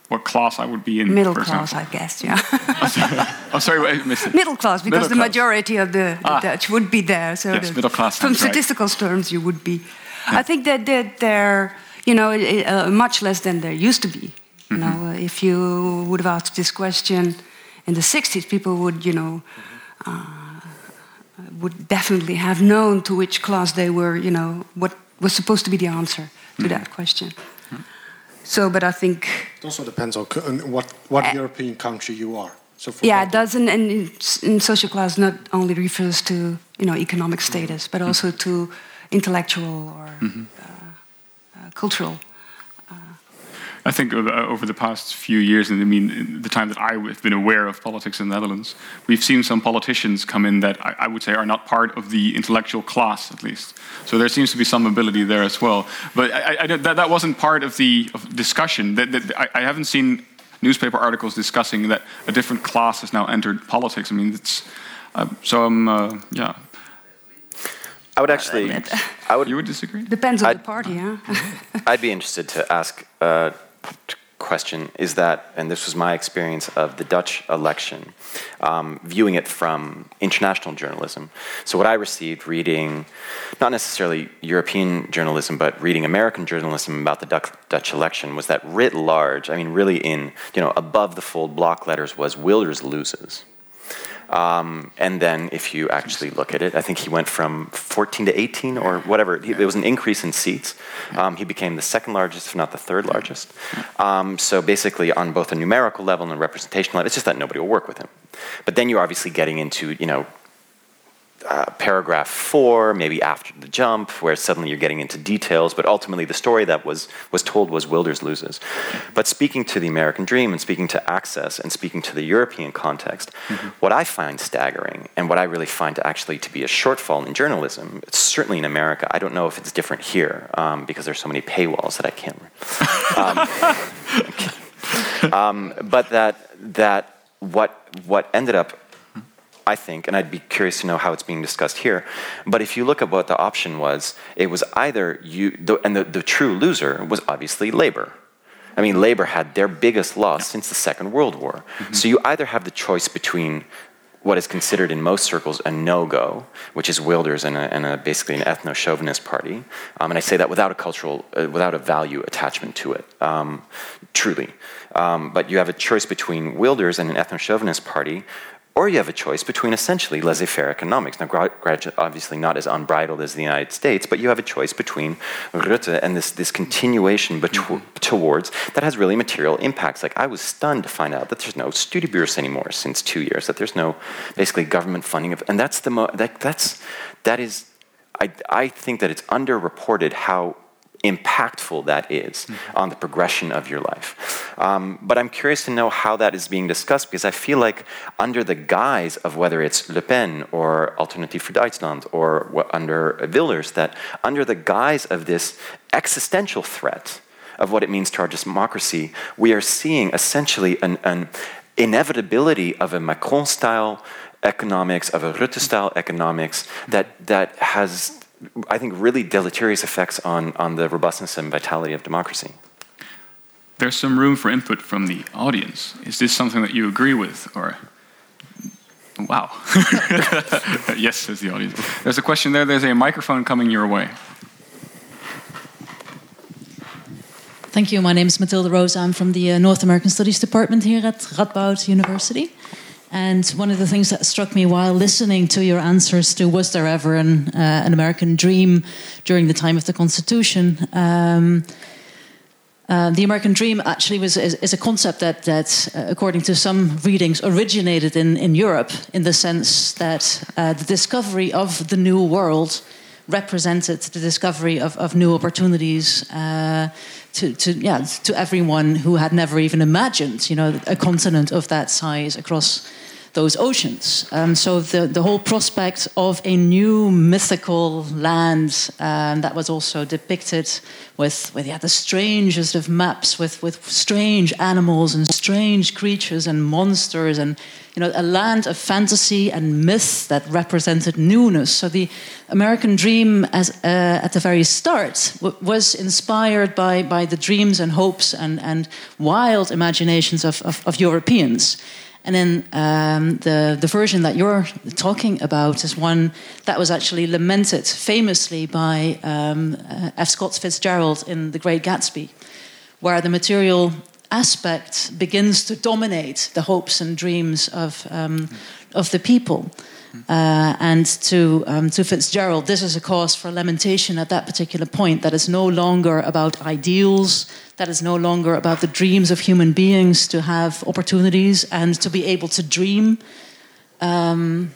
what class I would be in. Middle class, example. I guess, yeah. Oh, sorry, I missed it. Middle class, because Middle the class. majority of the, the Ah. Dutch would be there. So Yes, middle class From sounds right. statistical terms, you would be. I think that, that they're, you know, uh, much less than there used to be. You Mm-hmm. know, if you would have asked this question in the 60s, people would, you know, uh, would definitely have known to which class they were, you know, what was supposed to be the answer to Mm-hmm. that question. So, but I think It also depends on, what, what Uh, European country you are. So for yeah, it doesn't, and in, in social class not only refers to you know economic status, but also to intellectual or uh, uh, cultural. I think uh, over the past few years, and I mean the time that I have been aware of politics in the Netherlands, we've seen some politicians come in that I, I would say are not part of the intellectual class, at least. So there seems to be some mobility there as well. But I, I, I that, that wasn't part of the of discussion. That, that, I, I haven't seen newspaper articles discussing that a different class has now entered politics. I mean, it's uh, so I'm uh, yeah. I would actually, I would. You would disagree? Depends on I'd- the party, huh? I'd be interested to ask a question is that, and this was my experience of the Dutch election, um, viewing it from international journalism. So, what I received reading, not necessarily European journalism, but reading American journalism about the Dutch, Dutch election was that writ large, I mean, really in, you know, above the fold block letters was Wilders loses. Um, and then, if you actually look at it, I think he went from 14 to 18 or whatever. There was an increase in seats. Um, he became the second largest, if not the third largest. Um, so, basically, on both a numerical level and a representational level, it's just that nobody will work with him. But then you're obviously getting into, you know, uh, paragraph four, maybe after the jump, where suddenly you're getting into details. But ultimately, the story that was was told was Wilders loses. But speaking to the American dream and speaking to access and speaking to the European context, what I find staggering and what I really find actually to be a shortfall in journalism, it's certainly in America. I don't know if it's different here um, because there's so many paywalls that I can't. Um, um, but that that what what ended up I think, and I'd be curious to know how it's being discussed here. But if you look at what the option was, it was either you, and the, the true loser was obviously labor. I mean, labor had their biggest loss since the Second World War. So you either have the choice between what is considered in most circles a no-go, which is Wilders and, a, and a, basically an ethno-chauvinist party, um, and I say that without a cultural, uh, without a value attachment to it, um, truly. Um, but you have a choice between Wilders and an ethno-chauvinist party, or you have a choice between essentially laissez-faire economics. Now, obviously not as unbridled as the United States, but you have a choice between Rutte and this, this continuation betw- mm-hmm. towards that has really material impacts. Like I was stunned to find out that there's no Studiebeurs anymore since two years. That there's no basically government funding of, and that's the mo- that, that's that is. I, I think that it's underreported how impactful that is on the progression of your life. Um, but I'm curious to know how that is being discussed because I feel like, under the guise of whether it's Le Pen or Alternative for Duitsland or under Wilders, that under the guise of this existential threat of what it means to our democracy, we are seeing essentially an, an inevitability of a Macron style economics, of a Rutte style economics that, that has I think, really deleterious effects on, on the robustness and vitality of democracy. There's some room for input from the audience. Is this something that you agree with, or wow? yes, says the audience. There's a question there. There's a microphone coming your way. Thank you. My name is Matilda Rose. I'm from the uh, North American Studies Department here at Radboud University. And one of the things that struck me while listening to your answers to was there ever an, uh, an American dream during the time of the Constitution? Um, uh, the American dream actually was is, is a concept that, that uh, according to some readings, originated in, in Europe in the sense that uh, the discovery of the new world represented the discovery of, of new opportunities uh, to, to, yeah, to everyone who had never even imagined, you know, a continent of that size across those oceans. Um, so the, the whole prospect of a new mythical land um, that was also depicted with, with yeah, the strangest of maps, with, with strange animals and strange creatures and monsters, and you know, a land of fantasy and myth that represented newness. So the American dream, as, uh, at the very start, was inspired by, by the dreams and hopes and, and wild imaginations of, of, of Europeans. And then um, the, the version that you're talking about is one that was actually lamented famously by um, uh, F. Scott Fitzgerald in The Great Gatsby, where the material aspect begins to dominate the hopes and dreams of, um, of the people. Uh, and to, um, to Fitzgerald, this is a cause for lamentation at that particular point that is no longer about ideals, that is no longer about the dreams of human beings to have opportunities and to be able to dream. Um,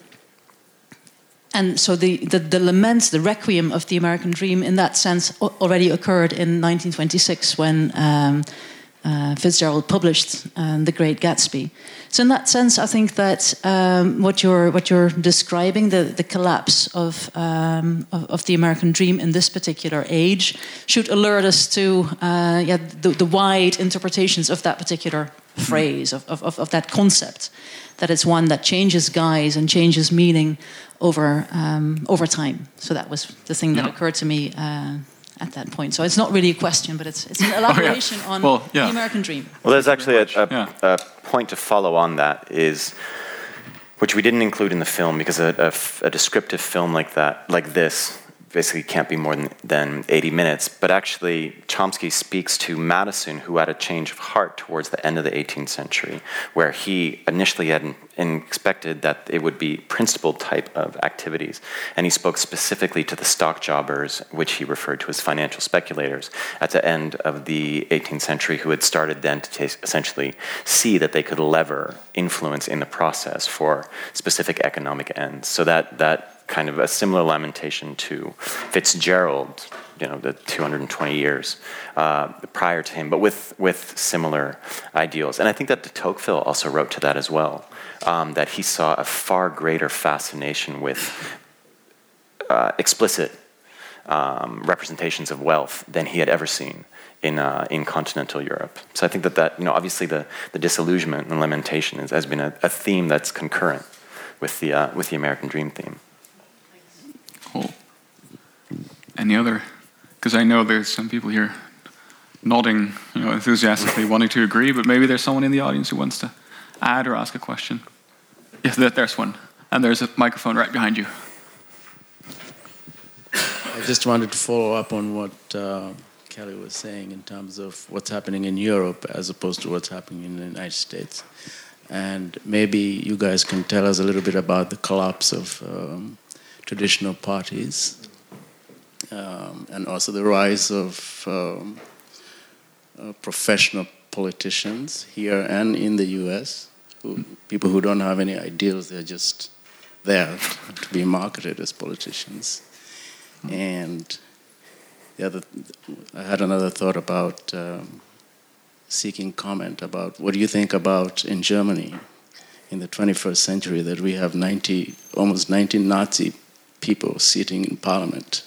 and so the, the, the, lament, the requiem of the American dream, in that sense, already occurred in 1926 when um, uh, Fitzgerald published um, *The Great Gatsby*. So, in that sense, I think that um, what you're what you're describing, the, the collapse of, um, of, of the American dream in this particular age, should alert us to uh, yeah, the, the, wide interpretations of that particular phrase of, of, of that concept. That it's one that changes guise and changes meaning over um, over time. So that was the thing that occurred to me. Uh, at that point. So it's not really a question, but it's, it's an elaboration oh, yeah. on well, yeah. the American dream. Well, there's actually a, a, yeah. a, point to follow on that is, which we didn't include in the film because a, a descriptive film like that, like this, basically can't be more than, than 80 minutes. But actually, Chomsky speaks to Madison, who had a change of heart towards the end of the 18th century, where he initially had expected that it would be principled type of activities. And he spoke specifically to the stock jobbers, which he referred to as financial speculators, at the end of the 18th century, who had started then to essentially see that they could lever influence in the process for specific economic ends. So that, that kind of a similar lamentation to Fitzgerald, you know, the 220 years uh, prior to him, but with, with similar ideals. And I think that de Tocqueville also wrote to that as well, um, that he saw a far greater fascination with uh, explicit um, representations of wealth than he had ever seen in, uh, in continental Europe. So I think that, that you know, obviously the, the disillusionment and lamentation has been a, a theme that's concurrent with the, uh, with the American dream theme. Cool. Any other? Because I know there's some people here nodding, you know, enthusiastically, wanting to agree, but maybe there's someone in the audience who wants to add or ask a question. Yes, there's one, and there's a microphone right behind you. I just wanted to follow up on what uh, Kelly was saying in terms of what's happening in Europe as opposed to what's happening in the United States. And maybe you guys can tell us a little bit about the collapse of um, traditional parties, um, and also the rise of um, uh, professional politicians here and in the US, who, people who don't have any ideals, they're just there to be marketed as politicians. And the other, I had another thought about um, seeking comment about what do you think about in Germany in the 21st century that we have 90, almost 90 Nazi people sitting in parliament.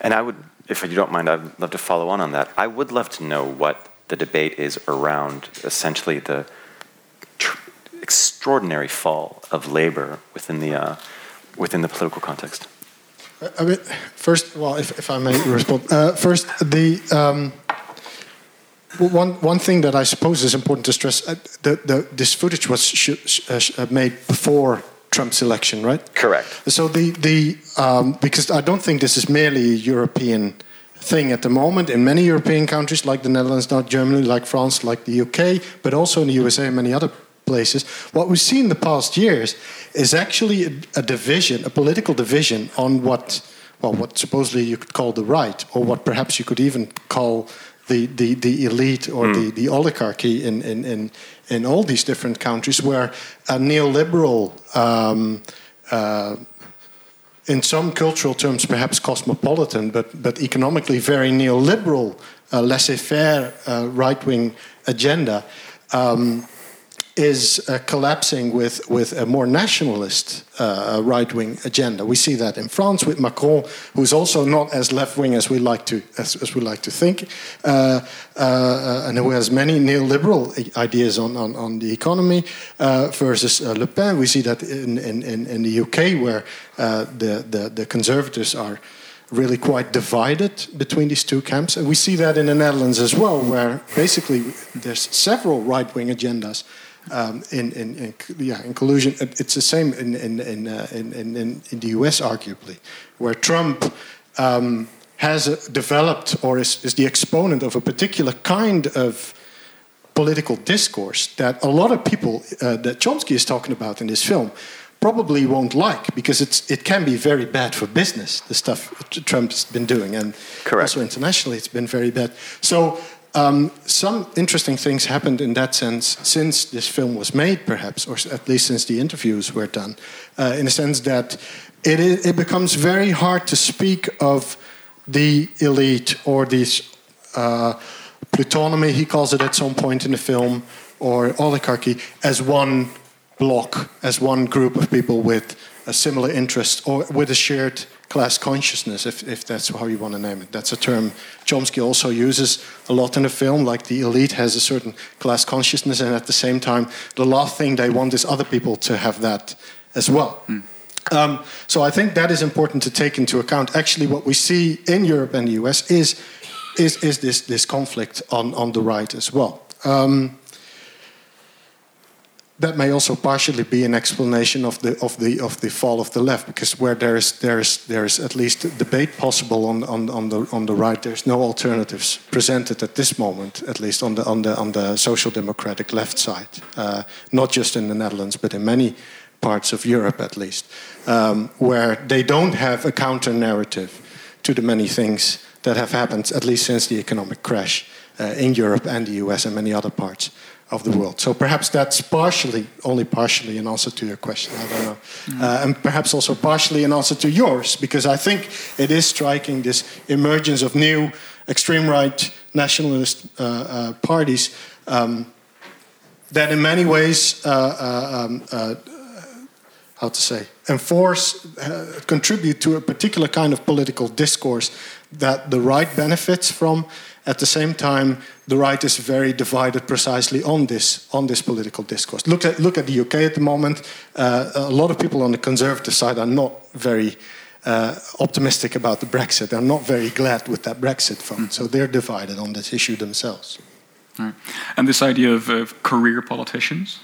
And I would, if you don't mind, I'd love to follow on on that. I would love to know what the debate is around essentially the tr- extraordinary fall of labor within the uh, within the political context. I mean, first, well, if, if I may respond, uh, first the. Um, one, one thing that I suppose is important to stress: uh, the, the, this footage was sh- sh- uh, made before Trump's election, right? Correct. So the the um, because I don't think this is merely a European thing at the moment. In many European countries, like the Netherlands, not Germany, like France, like the UK, but also in the USA and many other places, what we've seen in the past years is actually a, a division, a political division on what, well, what supposedly you could call the right, or what perhaps you could even call the, the, the elite or mm. the, the oligarchy in, in, in, in all these different countries, where a neoliberal, um, uh, in some cultural terms, perhaps cosmopolitan, but, but economically very neoliberal, uh, laissez faire uh, right wing agenda. Um, is uh, collapsing with, with a more nationalist uh, right wing agenda. We see that in France with Macron, who's also not as left wing as we like to as, as we like to think, uh, uh and who has many neoliberal ideas on, on, on the economy. Uh, versus uh, Le Pen, we see that in, in, in the UK, where the, the, the conservatives are really quite divided between these two camps. And we see that in the Netherlands as well, where basically there's several right wing agendas um, in, in, in, yeah, in collusion. It's the same in, in, in, uh, in, in, in, the US, arguably, where Trump um, has developed or is, is the exponent of a particular kind of political discourse that a lot of people uh, that Chomsky is talking about in this film probably won't like because it's it can be very bad for business the stuff Trump's been doing and Correct. also internationally it's been very bad so um, some interesting things happened in that sense since this film was made, perhaps, or at least since the interviews were done, uh, in the sense that it, it becomes very hard to speak of the elite or these uh, plutonomy, he calls it at some point in the film, or oligarchy, as one block, as one group of people with a similar interest or with a shared class consciousness, if, if that's how you want to name it. That's a term Chomsky also uses a lot in the film, like the elite has a certain class consciousness, and at the same time, the last thing they want is other people to have that as well. Mm. Um, so I think that is important to take into account. Actually, what we see in Europe and the US is, is, is this, this conflict on, on the right as well. Um, that may also partially be an explanation of the of the of the fall of the left, because where there is there is there is at least debate possible on on, on the on the right, there's no alternatives presented at this moment, at least on the on the on the social democratic left side, uh, not just in the Netherlands, but in many parts of Europe at least, um, where they don't have a counter narrative to the many things that have happened, at least since the economic crash uh, in Europe and the US and many other parts of the world. So perhaps that's partially, only partially, an answer to your question. I don't know, mm. uh, and perhaps also partially an answer to yours, because I think it is striking this emergence of new extreme right nationalist uh, uh, parties um, that, in many ways, uh, uh, um, uh, how to say, enforce, contribute to a particular kind of political discourse that the right benefits from at the same time, the right is very divided precisely on this on this political discourse. Look at look at the UK at the moment. Uh, a lot of people on the conservative side are not very uh, optimistic about the Brexit. They're not very glad with that Brexit vote. Mm. So they're divided on this issue themselves. Right. And this idea of, of career politicians.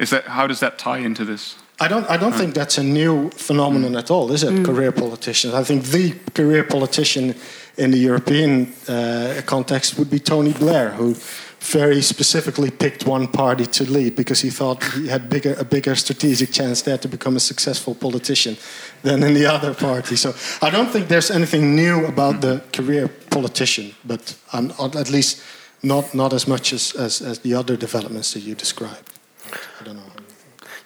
Is that how does that tie into this? I don't. I don't think that's a new phenomenon at all, is it? Mm. Career politicians. I think the career politician in the European uh, context would be Tony Blair, who very specifically picked one party to lead because he thought he had bigger, a bigger strategic chance there to become a successful politician than in the other party. So I don't think there's anything new about the career politician, but um, at least not, not as much as, as, as the other developments that you described. I don't know.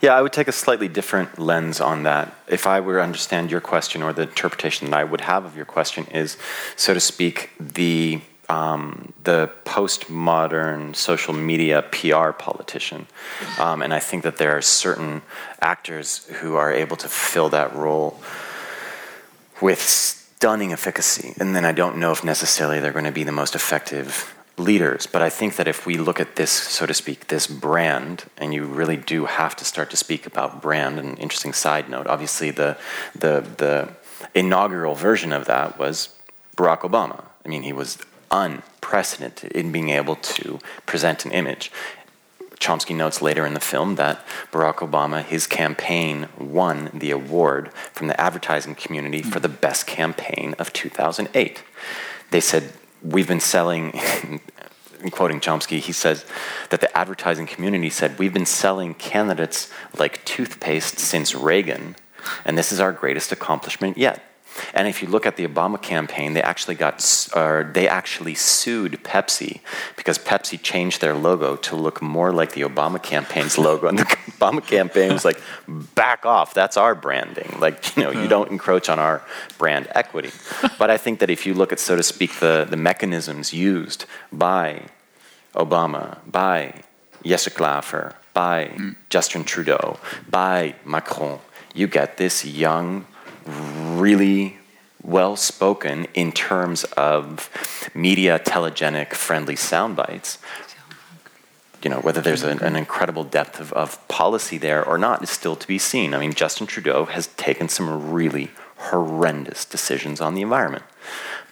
Yeah, I would take a slightly different lens on that. If I were to understand your question or the interpretation that I would have of your question is, so to speak, the um, the postmodern social media PR politician. Um, and I think that there are certain actors who are able to fill that role with stunning efficacy. And then I don't know if necessarily they're going to be the most effective leaders. But I think that if we look at this, so to speak, this brand, and you really do have to start to speak about brand. An interesting side note: obviously, the the the inaugural version of that was Barack Obama. I mean, he was unprecedented in being able to present an image. Chomsky notes later in the film that Barack Obama, his campaign won the award from the advertising community for the best campaign of 2008. They said we've been selling, quoting Chomsky, he says that the advertising community said, We've been selling candidates like toothpaste since Reagan, and this is our greatest accomplishment yet. And if you look at the Obama campaign, they actually got, or they actually sued Pepsi because Pepsi changed their logo to look more like the Obama campaign's logo, and the Obama campaign was like, "Back off! That's our branding. Like, you know, you don't encroach on our brand equity." but I think that if you look at, so to speak, the the mechanisms used by Obama, by Jesse Klaver, by mm. Justin Trudeau, by Macron, you get this young really well spoken in terms of media telegenic friendly sound bites. You know, whether there's an, an incredible depth of, of policy there or not is still to be seen. I mean, Justin Trudeau has taken some really horrendous decisions on the environment.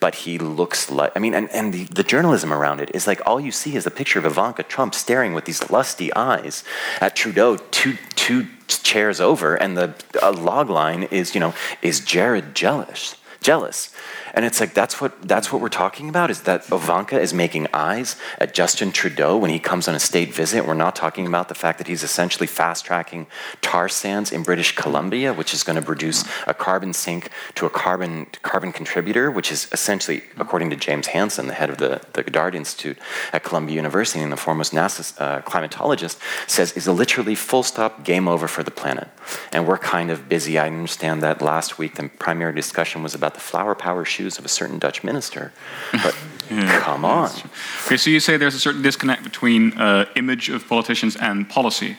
But he looks like, I mean, and, and the, the journalism around it is like all you see is a picture of Ivanka Trump staring with these lusty eyes at Trudeau two, two chairs over, and the uh, log line is, you know, is Jared jealous? Jealous. And it's like that's what that's what we're talking about is that Ivanka is making eyes at Justin Trudeau when he comes on a state visit. We're not talking about the fact that he's essentially fast tracking tar sands in British Columbia, which is going to produce a carbon sink to a carbon carbon contributor, which is essentially, according to James Hansen, the head of the, the Goddard Institute at Columbia University and the foremost NASA uh, climatologist, says is a literally full stop game over for the planet. And we're kind of busy. I understand that last week the primary discussion was about the flower power shoes of a certain Dutch minister. But yeah, come on. Okay, so you say there's a certain disconnect between uh, image of politicians and policy.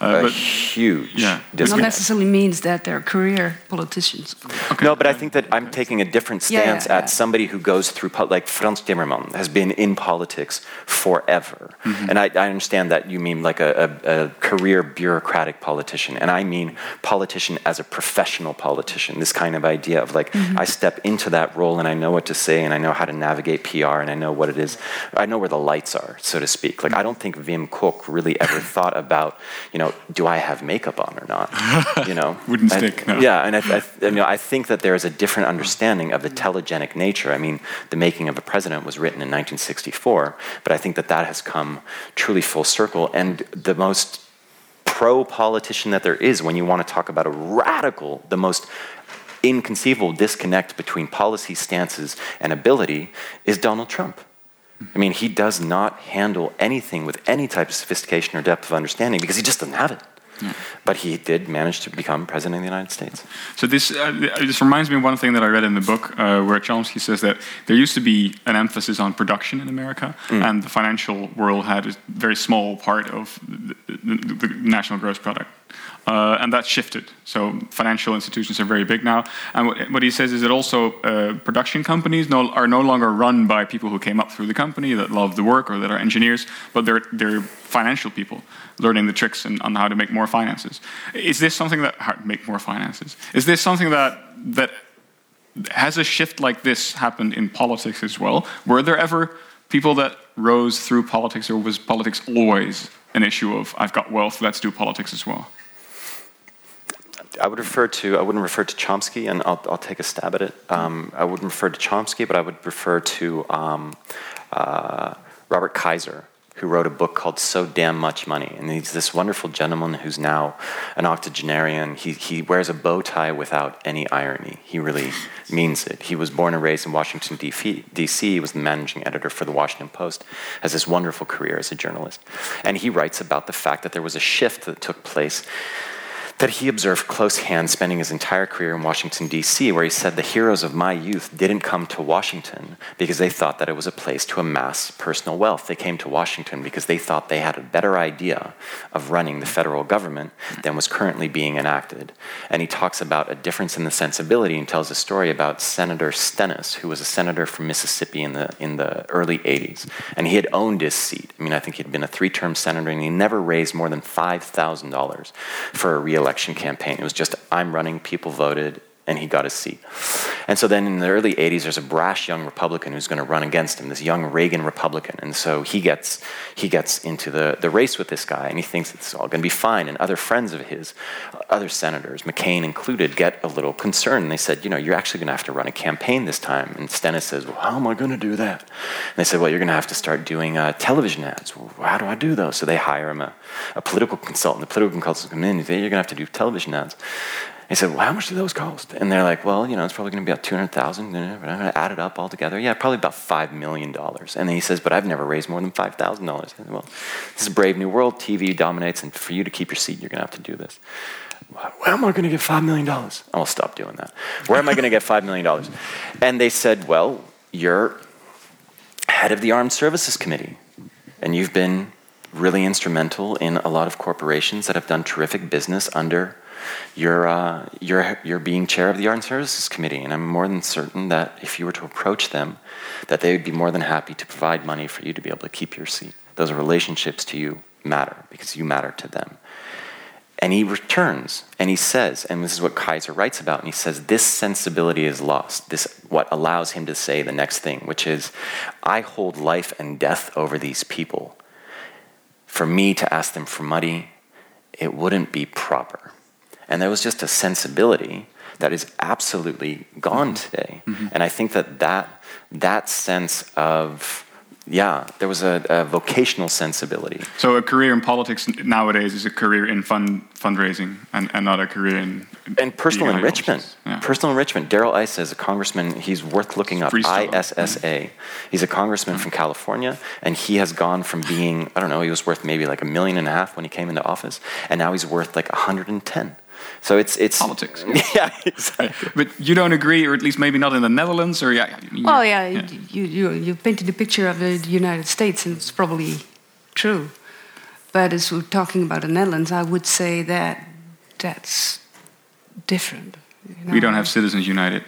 Uh, a but, huge yeah. disconnect. Not necessarily means that they're career politicians. Okay. No, but I think that I'm taking a different stance yeah, yeah, at somebody who goes through, like Frans Timmermans has been in politics forever. Mm-hmm. And I, I, understand that you mean like a, a, a career bureaucratic politician. And I mean politician as a professional politician, this kind of idea of like, mm-hmm. I step into that role role and I know what to say and I know how to navigate PR and I know what it is. I know where the lights are, so to speak. Like I don't think Wim Kok really ever thought about, you know, do I have makeup on or not? You know, wouldn't I, stick. No. Yeah, and I, I, you know, I think that there is a different understanding of the telegenic nature. I mean, the making of a president was written in 1964, but I think that that has come truly full circle. And the most pro politician that there is when you want to talk about a radical, the most inconceivable disconnect between policy stances and ability is Donald Trump. I mean, he does not handle anything with any type of sophistication or depth of understanding because he just doesn't have it. Yeah. But he did manage to become president of the United States. So this uh, this reminds me of one thing that I read in the book, uh, where Chomsky says that there used to be an emphasis on production in America, mm. and the financial world had a very small part of the, the, the national gross product. Uh, and that shifted. So financial institutions are very big now. And what, what he says is that also uh, production companies no, are no longer run by people who came up through the company that love the work or that are engineers, but they're, they're financial people learning the tricks and, on how to make more finances. Is this something that how, make more finances? Is this something that that has a shift like this happened in politics as well? Were there ever people that rose through politics, or was politics always an issue of I've got wealth, let's do politics as well? I would refer to, I wouldn't refer to Chomsky, and I'll, I'll take a stab at it. Um, I wouldn't refer to Chomsky, but I would refer to um, uh, Robert Kaiser, who wrote a book called So Damn Much Money. And he's this wonderful gentleman who's now an octogenarian. He, he wears a bow tie without any irony. He really means it. He was born and raised in Washington, D.C., he was the managing editor for the Washington Post, has this wonderful career as a journalist. And he writes about the fact that there was a shift that took place that he observed close hand spending his entire career in Washington, D.C., where he said the heroes of my youth didn't come to Washington because they thought that it was a place to amass personal wealth. They came to Washington because they thought they had a better idea of running the federal government than was currently being enacted. And he talks about a difference in the sensibility and tells a story about Senator Stennis, who was a senator from Mississippi in the, in the early 80s. And he had owned his seat. I mean, I think he'd been a three term senator and he never raised more than $5,000 for a reelection election campaign. It was just, I'm running, people voted, and he got his seat. And so then in the early 80s, there's a brash young Republican who's going to run against him, this young Reagan Republican. And so he gets, he gets into the, the race with this guy, and he thinks it's all going to be fine. And other friends of his, other senators, McCain included, get a little concerned. And they said, you know, you're actually going to have to run a campaign this time. And Stennis says, well, how am I going to do that? And they said, well, you're going to have to start doing uh, television ads. Well, how do I do those? So they hire him a, a political consultant. The political consultant comes in, and say, you're going to have to do television ads. He said, well, how much do those cost? And they're like, well, you know, it's probably going to be about 200000 I'm going to add it up all together. Yeah, probably about $5 million. And he says, but I've never raised more than $5,000. Said, well, this is a brave new world. TV dominates, and for you to keep your seat, you're going to have to do this. Where am I going to get $5 million? I'll stop doing that. Where am I going to get $5 million? And they said, well, you're head of the Armed Services Committee, and you've been really instrumental in a lot of corporations that have done terrific business under you're, uh, you're, you're being chair of the Armed Services Committee, and I'm more than certain that if you were to approach them, that they would be more than happy to provide money for you to be able to keep your seat. Those relationships to you matter because you matter to them. And he returns and he says, and this is what Kaiser writes about, and he says, this sensibility is lost. This what allows him to say the next thing, which is, I hold life and death over these people. For me to ask them for money, it wouldn't be proper. And there was just a sensibility that is absolutely gone mm-hmm. today. Mm-hmm. And I think that, that that sense of yeah, there was a, a, vocational sensibility. So a career in politics nowadays is a career in fund fundraising and, and not a career in and personal enrichment. Yeah. Personal enrichment. Darrell Issa is a congressman. He's worth looking up. ISSA. He's a congressman mm-hmm. from California, and he has gone from being I don't know. He was worth maybe like a million and a half when he came into office, and now he's worth like 110. So it's it's politics. Yeah, exactly. But you don't agree, or at least maybe not in the Netherlands, or yeah. Well, oh, yeah, yeah. You, you you painted a picture of the United States, and it's probably true. But as we're talking about the Netherlands, I would say that that's different. You know? We don't have Citizens United.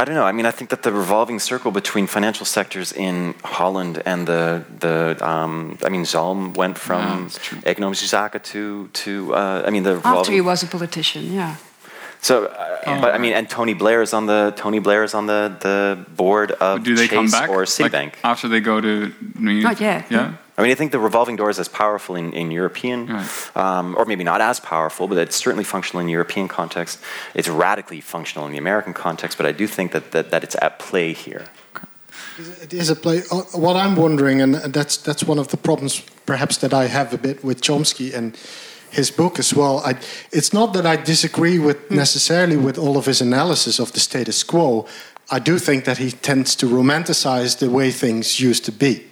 I don't know. I mean, I think that the revolving circle between financial sectors in Holland and the the um, I mean, Zalm went from yeah, economische zaken to to uh, I mean the after he was a politician, yeah. So, uh, but I mean, and Tony Blair is on the Tony Blair is on the the board of Do they Chase come back or Citibank like after they go to New York? Not yet. Yeah. I mean, I think the revolving door is as powerful in, in European, right. um, or maybe not as powerful, but it's certainly functional in the European context. It's radically functional in the American context, but I do think that, that, that it's at play here. It is a play. Uh, what I'm wondering, and that's that's one of the problems perhaps that I have a bit with Chomsky and his book as well. I, it's not that I disagree with hmm. necessarily with all of his analysis of the status quo. I do think that he tends to romanticize the way things used to be.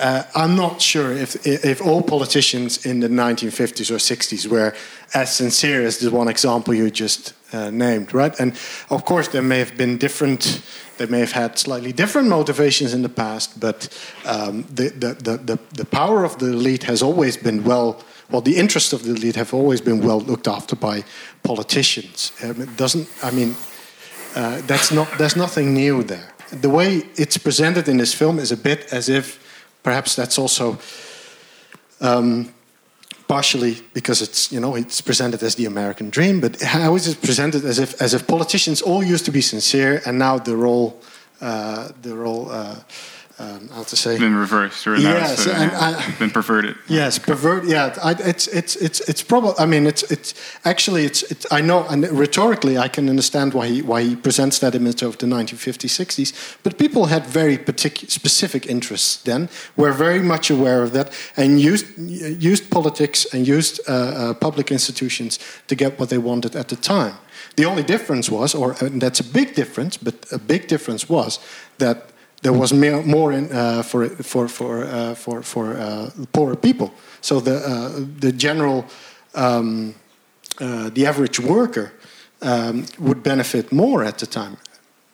Uh, I'm not sure if, if all politicians in the 1950s or 60s were as sincere as the one example you just uh, named, right? And of course, there may have been different, they may have had slightly different motivations in the past, but um, the, the, the, the, the power of the elite has always been well, well, the interests of the elite have always been well looked after by politicians. Um, it doesn't, I mean, uh, that's not, there's nothing new there. The way it's presented in this film is a bit as if perhaps that's also um, partially because it's you know it's presented as the American dream, but how is it presented as if as if politicians all used to be sincere and now they're all uh, they're all uh, um, how to say been reversed or yes, and I, been perverted. Yes, pervert. Yeah, I, it's it's it's it's probably. I mean, it's it's actually it's, it's I know and rhetorically I can understand why he why he presents that image of the 1950s 60s. But people had very particular specific interests then. Were very much aware of that and used used politics and used uh, uh, public institutions to get what they wanted at the time. The only difference was, or that's a big difference, but a big difference was that there was more in, uh, for for for uh, for for uh, poorer people. So the uh, the general um, uh, the average worker um, would benefit more at the time.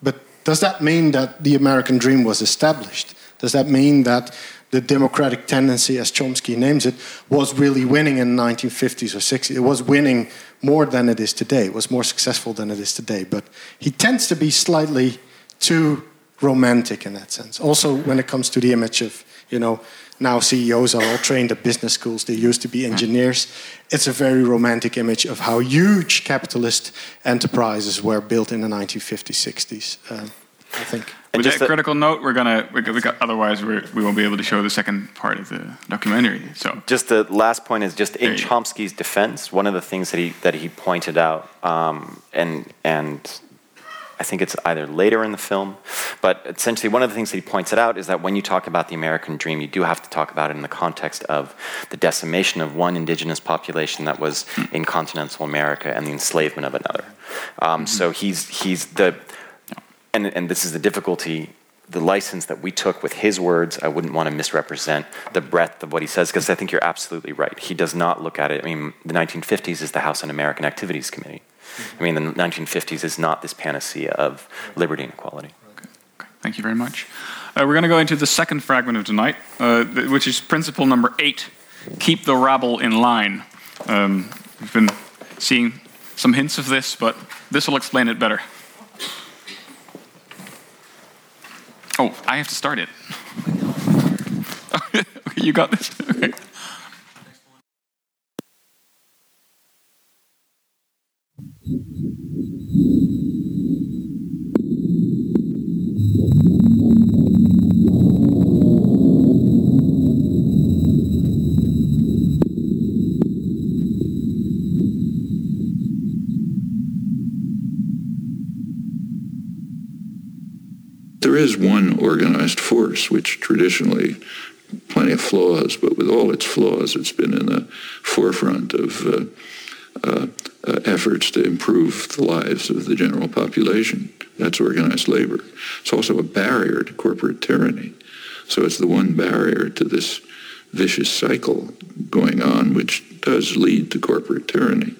But does that mean that the American dream was established? Does that mean that the democratic tendency, as Chomsky names it, was really winning in the 1950s or 60s? It was winning more than it is today. It was more successful than it is today. But he tends to be slightly too romantic in that sense. Also, when it comes to the image of, you know, now CEOs are all trained at business schools, they used to be engineers. It's a very romantic image of how huge capitalist enterprises were built in the 1950s, 60s, uh, I think. And With that critical note, we're gonna. We got, otherwise, we're, we won't be able to show the second part of the documentary. So, just the last point is just in Chomsky's defense. One of the things that he that he pointed out, um, and and I think it's either later in the film. But essentially, one of the things that he points it out is that when you talk about the American dream, you do have to talk about it in the context of the decimation of one indigenous population that was in continental America and the enslavement of another. Um, mm-hmm. So he's, he's the, and, and this is the difficulty the license that we took with his words, I wouldn't want to misrepresent the breadth of what he says because I think you're absolutely right. He does not look at it. I mean, the 1950s is the House Un American Activities Committee. I mean, the 1950s is not this panacea of liberty and equality. Okay. Thank you very much. Uh, we're going to go into the second fragment of tonight, uh, which is principle number eight keep the rabble in line. Um, we've been seeing some hints of this, but this will explain it better. Oh, I have to start it. you got this? Okay. There is one organized force which traditionally plenty of flaws, but with all its flaws, it's been in the forefront of uh, uh, uh, efforts to improve the lives of the general population. That's organized labor. It's also a barrier to corporate tyranny. So it's the one barrier to this vicious cycle going on, which does lead to corporate tyranny.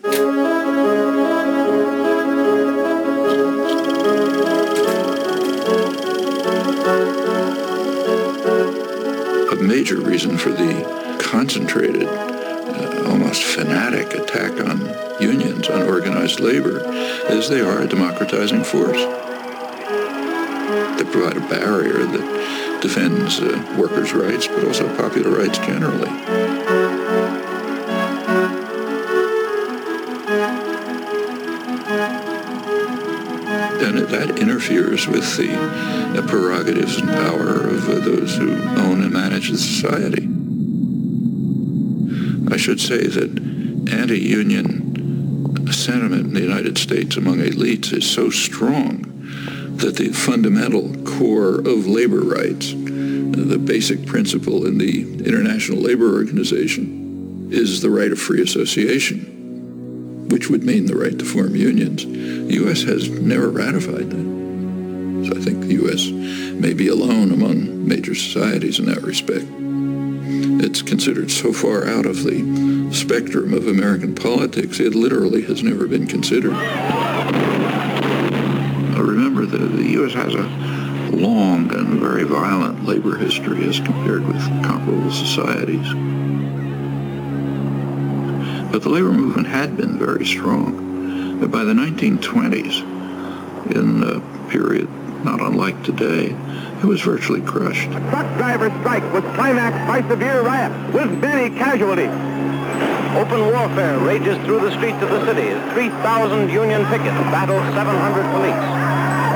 A major reason for the concentrated almost fanatic attack on unions, on organized labor, is they are a democratizing force. They provide a barrier that defends uh, workers' rights, but also popular rights generally. And that interferes with the, the prerogatives and power of uh, those who own and manage the society. I should say that anti-union sentiment in the United States among elites is so strong that the fundamental core of labor rights, the basic principle in the International Labor Organization, is the right of free association, which would mean the right to form unions. The U.S. has never ratified that. So I think the U.S. may be alone among major societies in that respect. It's considered so far out of the spectrum of American politics, it literally has never been considered. Remember, the, the U.S. has a long and very violent labor history as compared with comparable societies. But the labor movement had been very strong. But by the 1920s, in a period not unlike today, it was virtually crushed. A truck driver strike was climaxed by severe riot with many casualties. Open warfare rages through the streets of the city. 3,000 Union pickets battle 700 police.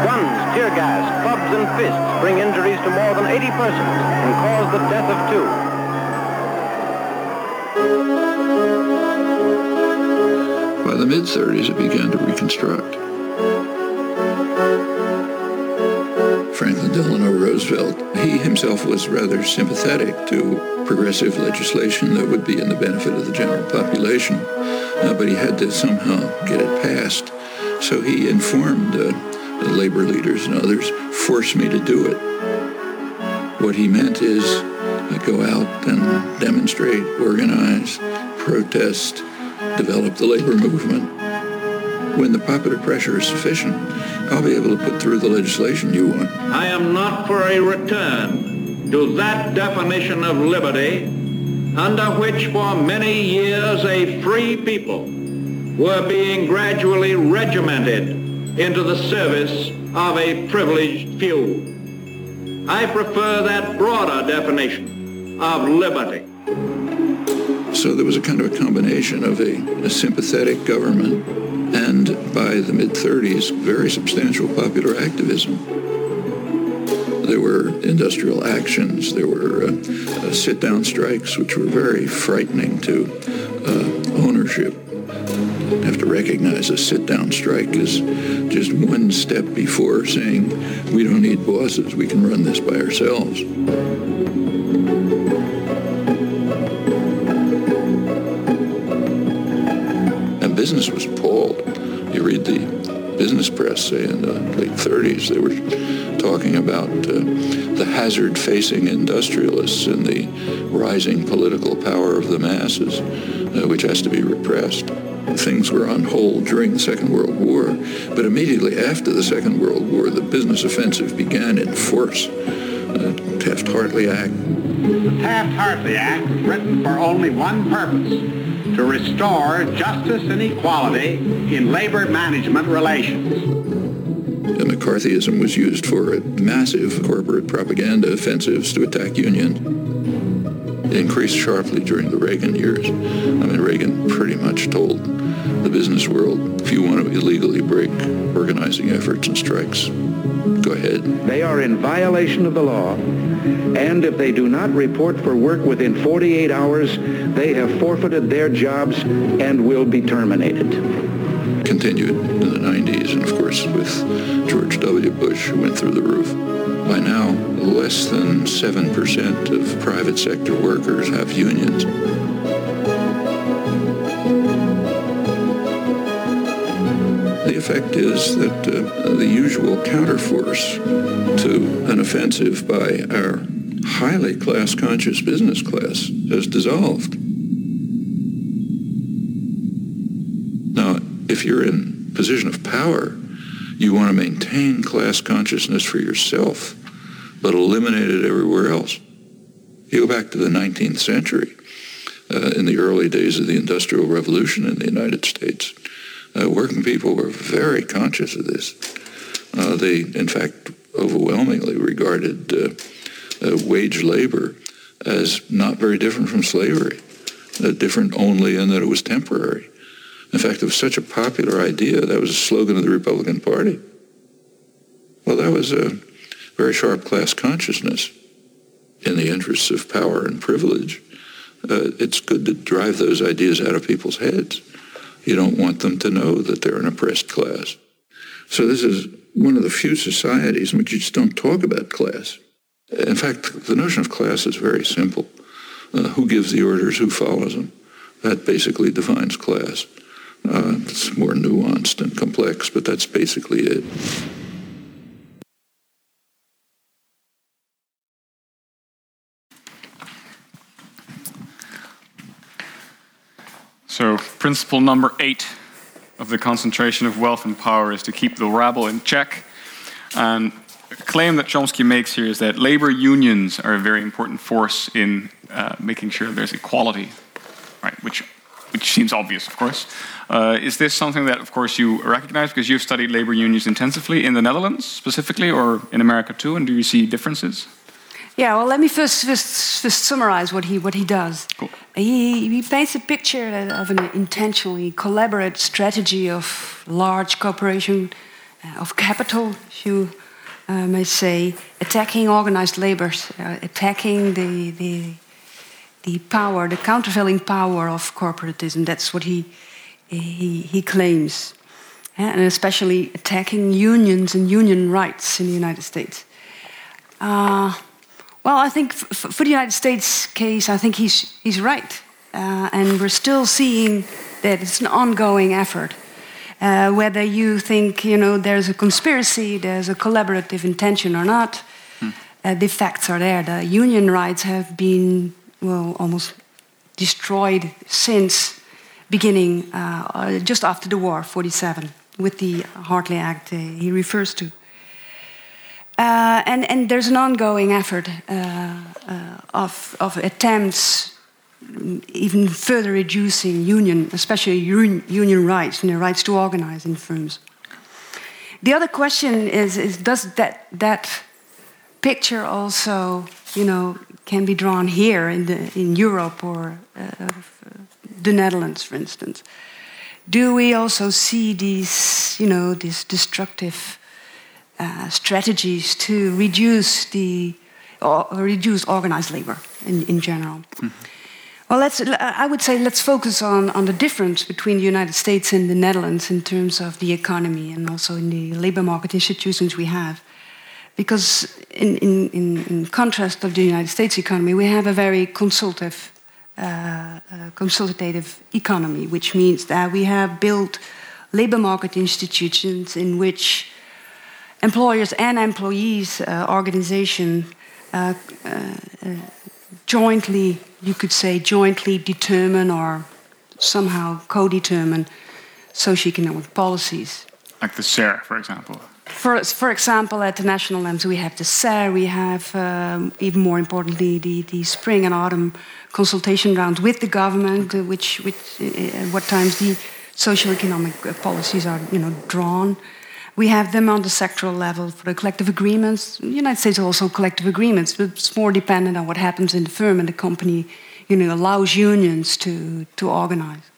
Guns, tear gas, clubs, and fists bring injuries to more than 80 persons and cause the death of two. By the mid-30s, it began to reconstruct. Delano Roosevelt, he himself was rather sympathetic to progressive legislation that would be in the benefit of the general population, uh, but he had to somehow get it passed. So he informed uh, the labor leaders and others, force me to do it. What he meant is uh, go out and demonstrate, organize, protest, develop the labor movement. When the popular pressure is sufficient, I'll be able to put through the legislation you want. I am not for a return to that definition of liberty under which for many years a free people were being gradually regimented into the service of a privileged few. I prefer that broader definition of liberty. So there was a kind of a combination of a, a sympathetic government and by the mid-30s, very substantial popular activism. There were industrial actions. There were uh, uh, sit-down strikes, which were very frightening to uh, ownership. You have to recognize a sit-down strike is just one step before saying, we don't need bosses, we can run this by ourselves. And business was appalled. You read the business press, say in the late 30s, they were talking about uh, the hazard facing industrialists and the rising political power of the masses, uh, which has to be repressed. Things were on hold during the Second World War, but immediately after the Second World War, the business offensive began in force. Uh, Taft-Hartley Act. The Taft-Hartley Act was written for only one purpose, to restore justice and equality in labor management relations. And McCarthyism was used for massive corporate propaganda offensives to attack unions. It increased sharply during the Reagan years. I mean, Reagan pretty much told the business world, if you want to illegally break organizing efforts and strikes, go ahead. They are in violation of the law, and if they do not report for work within 48 hours, they have forfeited their jobs and will be terminated. Continued in the 90s, and of course with George W. Bush, who went through the roof. By now, less than 7% of private sector workers have unions. The effect is that uh, the usual counterforce to an offensive by our highly class-conscious business class has dissolved. If you're in position of power, you want to maintain class consciousness for yourself, but eliminate it everywhere else. You go back to the 19th century, uh, in the early days of the Industrial Revolution in the United States, uh, working people were very conscious of this. Uh, they, in fact, overwhelmingly regarded uh, uh, wage labor as not very different from slavery, uh, different only in that it was temporary. In fact, it was such a popular idea, that was a slogan of the Republican Party. Well, that was a very sharp class consciousness in the interests of power and privilege. Uh, it's good to drive those ideas out of people's heads. You don't want them to know that they're an oppressed class. So this is one of the few societies in which you just don't talk about class. In fact, the notion of class is very simple. Uh, who gives the orders, who follows them? That basically defines class. Uh, it's more nuanced and complex, but that's basically it. So, principle number eight of the concentration of wealth and power is to keep the rabble in check. And a claim that Chomsky makes here is that labor unions are a very important force in uh, making sure there's equality, right? Which, which seems obvious, of course. Uh, is this something that, of course, you recognize because you've studied labor unions intensively in the Netherlands specifically, or in America too? And do you see differences? Yeah, well, let me first, first, first summarize what he, what he does. Cool. He, he paints a picture of an intentionally collaborative strategy of large cooperation, uh, of capital, if you I may say, attacking organized labor, uh, attacking the, the, the power, the countervailing power of corporatism. That's what he, he, he claims. And especially attacking unions and union rights in the United States. Uh, well, I think for the United States case, I think he's, he's right. Uh, and we're still seeing that it's an ongoing effort. Uh, whether you think you know there's a conspiracy, there's a collaborative intention or not, hmm. uh, the facts are there. The union rights have been well almost destroyed since beginning uh, uh just after the war, 47, with the Hartley Act uh, he refers to. Uh, and, and there's an ongoing effort of, of attempts even further reducing union, especially union rights and the rights to organize in firms. The other question is, is does that, that picture also, you know, can be drawn here in, the, in Europe or uh, the Netherlands, for instance? Do we also see these, you know, these destructive uh, strategies to reduce the or reduce organized labor in, in general? Mm -hmm. Well, let's, I would say let's focus on, on the difference between the United States and the Netherlands in terms of the economy and also in the labor market institutions we have. Because, in, in, in contrast to the United States economy, we have a very consultative, uh, uh, consultative economy, which means that we have built labor market institutions in which employers and employees uh, organization uh, uh, jointly you could say, jointly determine or somehow co determine socioeconomic policies. Like the SER, for example. For, for example, at the national levels, we have the SER, we have, um, even more importantly, the, the spring and autumn consultation rounds with the government, uh, which, which uh, what times the socioeconomic uh, policies are you know, drawn. We have them on the sectoral level for the collective agreements. The United States also collective agreements, but it's more dependent on what happens in the firm and the company. You know, allows unions to to organize.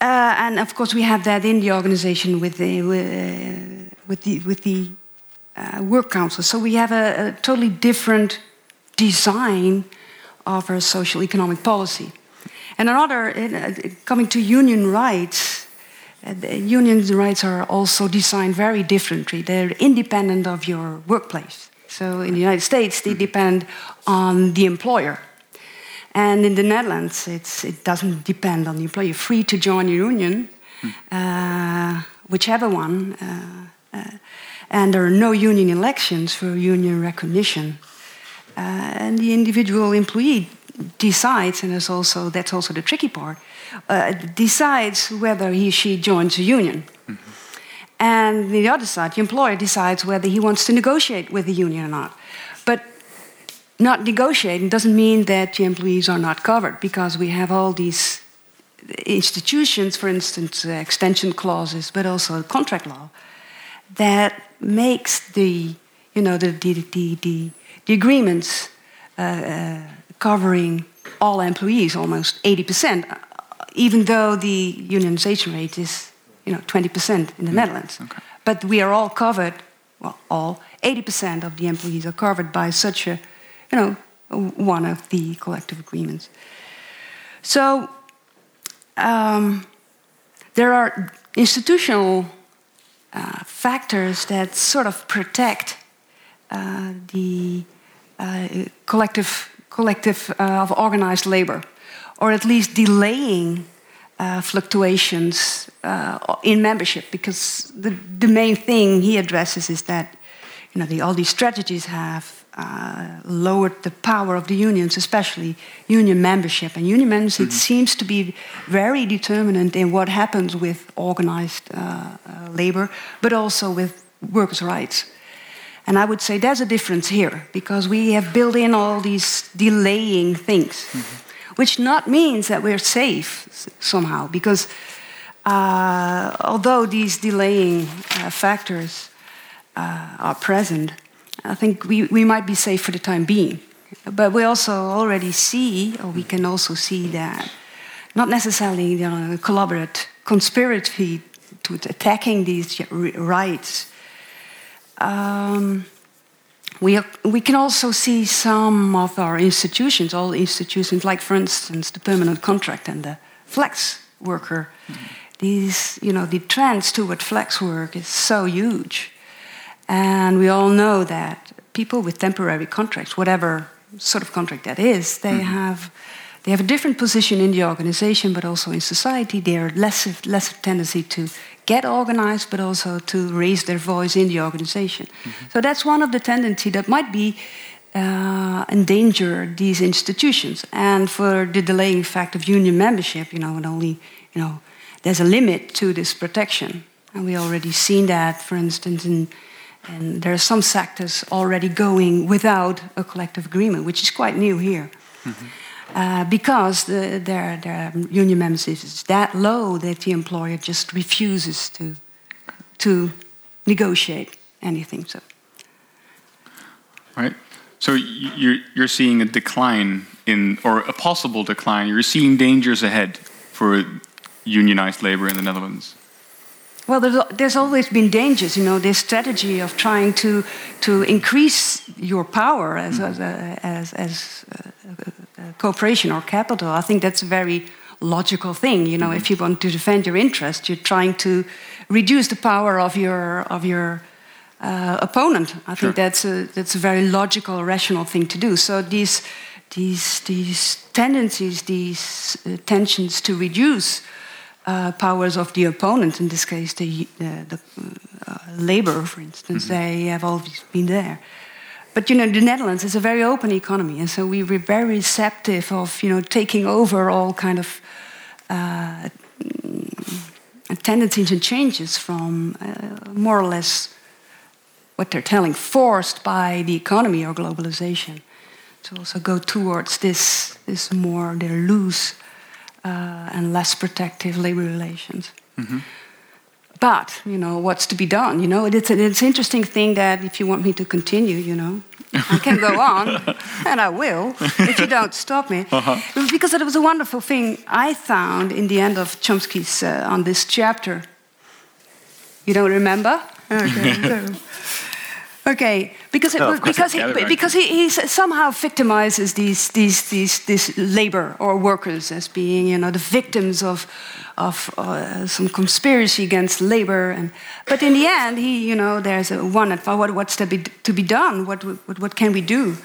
Uh, and of course, we have that in the organization with the uh, with the with the uh, work council. So we have a, a totally different design of our social economic policy. And another, uh, coming to union rights, uh, union rights are also designed very differently. They're independent of your workplace. So in the United States, they depend on the employer. And in the Netherlands, it doesn't depend on the employer. You're free to join a union, uh, whichever one. Uh, uh, and there are no union elections for union recognition. Uh, and the individual employee decides, and that's also, that's also the tricky part, uh, decides whether he or she joins a union. Mm -hmm. And the other side, the employer decides whether he wants to negotiate with the union or not. Not negotiating doesn't mean that the employees are not covered because we have all these institutions, for instance, uh, extension clauses, but also contract law, that makes the you know the the the, the, the agreements uh, uh, covering all employees almost 80 percent even though the unionization rate is you know 20% in the mm. Netherlands. Okay. But we are all covered, well, all 80% of the employees are covered by such a, you know, one of the collective agreements. So um, there are institutional uh, factors that sort of protect uh, the uh, collective collective uh, of organized labor or at least delaying uh, fluctuations uh, in membership because the, the main thing he addresses is that you know the, all these strategies have uh, lowered the power of the unions, especially union membership. And union membership mm -hmm. seems to be very determinant in what happens with organized uh, uh, labor, but also with workers' rights. And I would say there's a difference here because we have built in all these delaying things. Mm -hmm which not means that we're safe somehow, because uh, although these delaying uh, factors uh, are present, I think we, we might be safe for the time being. But we also already see, or we can also see that not necessarily you know, collaborate, conspiracy to attacking these rights um, we, we can also see some of our institutions, all institutions, like for instance the permanent contract and the flex worker. These, you know, the trends toward flex work is so huge, and we all know that people with temporary contracts, whatever sort of contract that is, they have they have a different position in the organization, but also in society. They are less of, less tendency to get organized, but also to raise their voice in the organization. Mm-hmm. So that's one of the tendency that might be uh, endanger these institutions. And for the delaying fact of union membership, you know, it only, you know, there's a limit to this protection, and we already seen that, for instance, in. And there are some sectors already going without a collective agreement, which is quite new here. Mm-hmm. Uh, because the, their, their union membership is that low that the employer just refuses to, to negotiate anything. So. Right. So you're, you're seeing a decline in, or a possible decline. You're seeing dangers ahead for unionized labor in the Netherlands. Well, there's, there's, always been dangers, you know, this strategy of trying to, to increase your power as, mm. as, as, as uh, cooperation or capital. I think that's a very logical thing. You know, mm-hmm. if you want to defend your interest, you're trying to reduce the power of your, of your uh, opponent. I sure. think that's a, that's a very logical, rational thing to do. So these, these, these tendencies, these uh, tensions to reduce uh, powers of the opponent, in this case the, the uh, labor, for instance, mm -hmm. they have always been there. But you know, the Netherlands is a very open economy, and so we were very receptive of you know taking over all kind of uh, tendencies and changes from uh, more or less what they're telling, forced by the economy or globalization, to also go towards this this more their loose uh, and less protective labor relations. Mm-hmm. But you know what's to be done. You know it's an it's interesting thing that if you want me to continue, you know, I can go on, and I will if you don't stop me. Uh-huh. Because it was a wonderful thing I found in the end of Chomsky's uh, on this chapter. You don't remember? Okay. Okay, because it, because he, because he, he somehow victimizes these these these these labor or workers as being you know the victims of of uh, some conspiracy against labor and but in the end he you know there's a one what what's to be to be done? What what what can we do?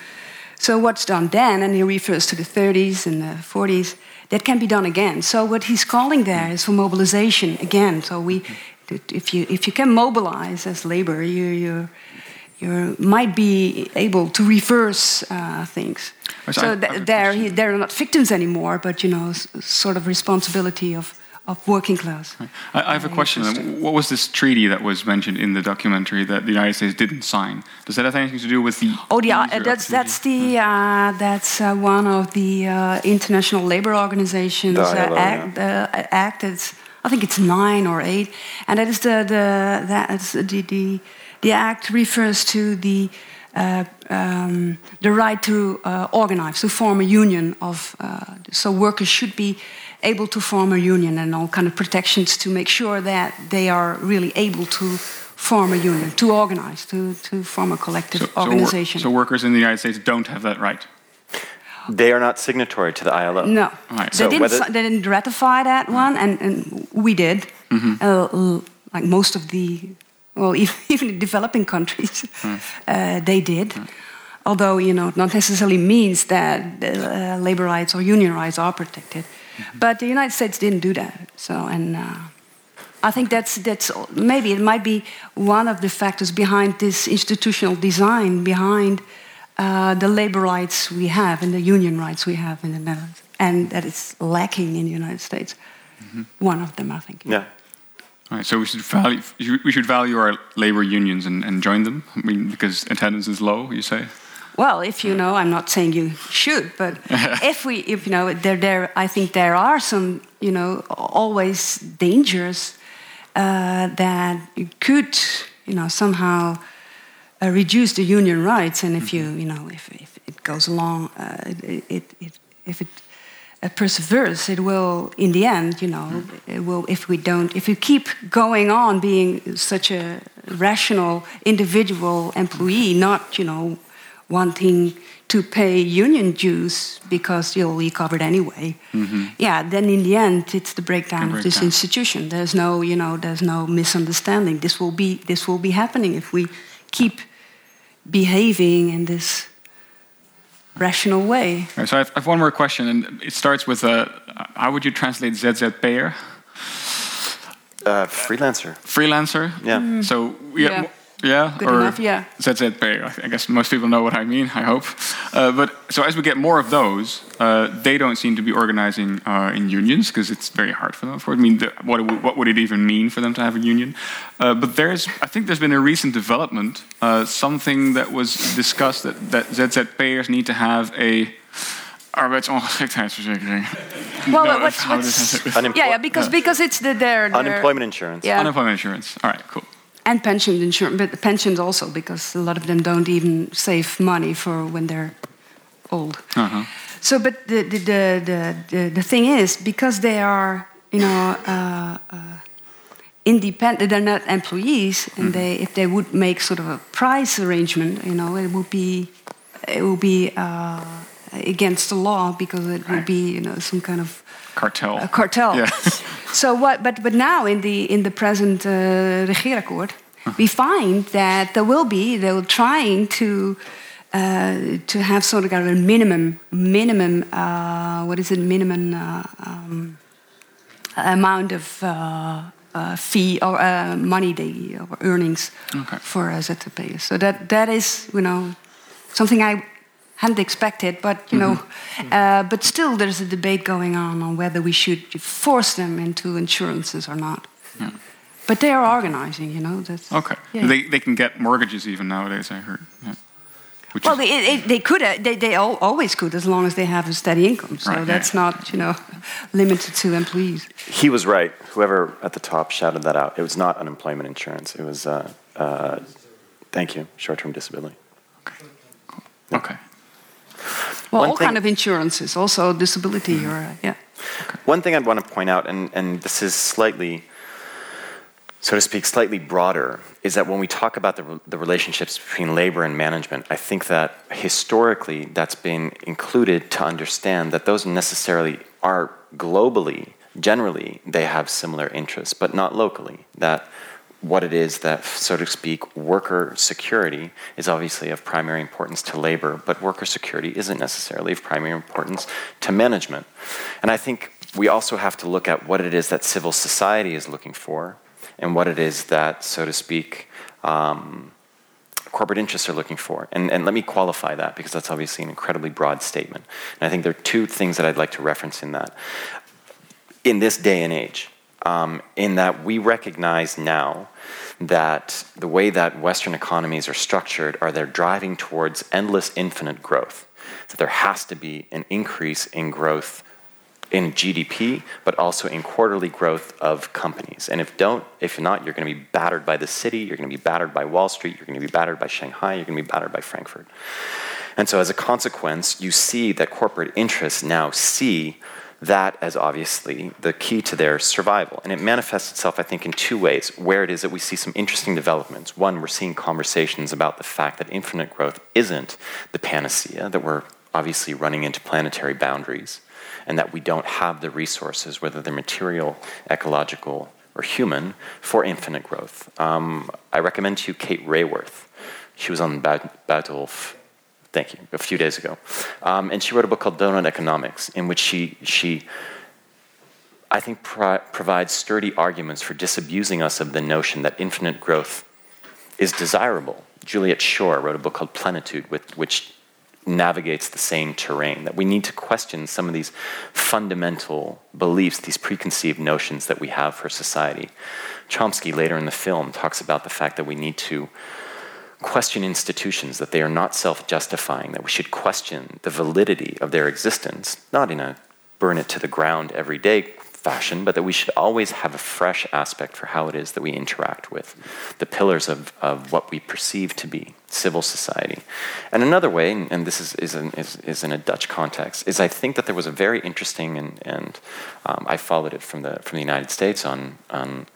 So what's done then? And he refers to the 30s and the 40s that can be done again. So what he's calling there is for mobilization again. So we if you if you can mobilize as labor you you you might be able to reverse uh, things. so th they're, they're not victims anymore, but you know, sort of responsibility of, of working class. I, I have a question. What was this treaty that was mentioned in the documentary that the United States didn't sign? Does that have anything to do with the? Oh, yeah, that's that's the uh, that's uh, one of the uh, international labor organizations uh, act. act. It's, I think it's nine or eight, and that is the the that's the the the act refers to the uh, um, the right to uh, organize, to form a union of. Uh, so workers should be able to form a union and all kind of protections to make sure that they are really able to form a union, to organize, to, to form a collective so, organization. So, so workers in the United States don't have that right. They are not signatory to the ILO. No, right. they, didn't, they, didn't, ratify that one, and, and we did. Mm -hmm. like most of the well, even in developing countries, hmm. uh, they did. Hmm. Although, you know, not necessarily means that uh, labor rights or union rights are protected. Mm-hmm. But the United States didn't do that. So, and uh, I think that's, that's maybe it might be one of the factors behind this institutional design, behind uh, the labor rights we have and the union rights we have in the Netherlands. And that is lacking in the United States. Mm-hmm. One of them, I think. Yeah. Right, so we should value we should value our labor unions and, and join them. I mean, because attendance is low, you say. Well, if you know, I'm not saying you should, but if we, if you know, there, there, I think there are some, you know, always dangers uh, that you could, you know, somehow uh, reduce the union rights, and if you, you know, if, if it goes along, uh, it, it, it, if it uh, perseveres, it will, in the end, you know, it will. If we don't, if we keep going on being such a rational individual employee, not you know wanting to pay union dues because you'll be covered anyway. Mm-hmm. Yeah, then in the end, it's the breakdown The of this breakdown. institution. There's no, you know, there's no misunderstanding. This will be, this will be happening if we keep behaving in this rational way. Okay, so I have, I have one more question, and it starts with uh, how would you translate ZZP'er? Uh, freelancer. Freelancer. Yeah. Mm. So yeah, Yeah. M- yeah, Good or enough, yeah. ZZP'er. I guess most people know what I mean. I hope. Uh, but so as we get more of those, uh, they don't seem to be organizing uh, in unions because it's very hard for them. For I mean, the, what would- what would it even mean for them to have a union? Uh, but there's, I think, there's been a recent development, uh, something that was discussed that that ZZP'ers need to have a arbeidsongeschiktheidsverzekering. Well, No, what's, how what's does that- yeah, yeah, because because it's the their, their Unemployment insurance. Yeah. Unemployment insurance. All right, cool. And pension insurance, but pensions also because a lot of them don't even save money for when they're old. Uh-huh. So, but the the the the, the, the thing is because they are you know uh, uh, independent, they're not employees, and they if they would make sort of a price arrangement, you know, it would be it would be uh, against the law because it would be you know some kind of Cartel. a cartel. Yeah. So what? But but now in the in the present uh, regeerakkoord, we find that there will be they were trying to. Uh, to have sort of a minimum minimum uh, what is it minimum uh, um, amount of uh, uh, fee or uh, money they or earnings Okay. for uh, ZZP'ers. So that that is you know something I hadn't expected, but you know, uh, but still there's a debate going on on whether we should force them into insurances or not. Yeah. But they are organizing, you know. That's, Okay. Yeah. They they can get mortgages even nowadays. I heard. Yeah. Which well, they, they, they could, uh, they, they al- always could, as long as they have a steady income. So Right, that's not, you know, limited to employees. He was right. Whoever at the top shouted that out. It was not unemployment insurance. It was, uh, uh, thank you, short-term disability. okay. Well, One all kind of insurances, also disability or uh, yeah. One thing I'd want to point out, and, and this is slightly, so to speak, slightly broader, is that when we talk about the, the relationships between labor and management, I think that historically that's been included to understand that those necessarily are globally, generally, they have similar interests, but not locally. That what it is that, so to speak, worker security is obviously of primary importance to labor, but worker security isn't necessarily of primary importance to management. And I think we also have to look at what it is that civil society is looking for and what it is that, so to speak, um, corporate interests are looking for. And, and let me qualify that because that's obviously an incredibly broad statement. And I think there are two things that I'd like to reference in that. In this day and age, um, in that we recognize now that the way that Western economies are structured are they're driving towards endless, infinite growth. That there has to be an increase in growth in GDP, but also in quarterly growth of companies. And if don't, if not, you're going to be battered by the city, you're going to be battered by Wall Street, you're going to be battered by Shanghai, you're going to be battered by Frankfurt. And so, as a consequence, you see that corporate interests now see that as obviously the key to their survival. And it manifests itself, I think, in two ways, where it is that we see some interesting developments. One, we're seeing conversations about the fact that infinite growth isn't the panacea, that we're obviously running into planetary boundaries, and that we don't have the resources, whether they're material, ecological, or human, for infinite growth. Um, I recommend to you Kate Raworth. She was on Bout- Boutwolf thank you, a few days ago. Um, and she wrote a book called Doughnut Economics, in which she, she I think, pro- provides sturdy arguments for disabusing us of the notion that infinite growth is desirable. Juliet Schor wrote a book called Plenitude, with, which navigates the same terrain, that we need to question some of these fundamental beliefs, these preconceived notions that we have for society. Chomsky, later in the film, talks about the fact that we need to question institutions, that they are not self justifying, that we should question the validity of their existence, not in a burn it to the ground every day fashion, but that we should always have a fresh aspect for how it is that we interact with the pillars of, of what we perceive to be civil society. And another way, and, this is, is, in, is, is in a Dutch context, is I think that there was a very interesting, and, and um, I followed it from the, from the United States on, on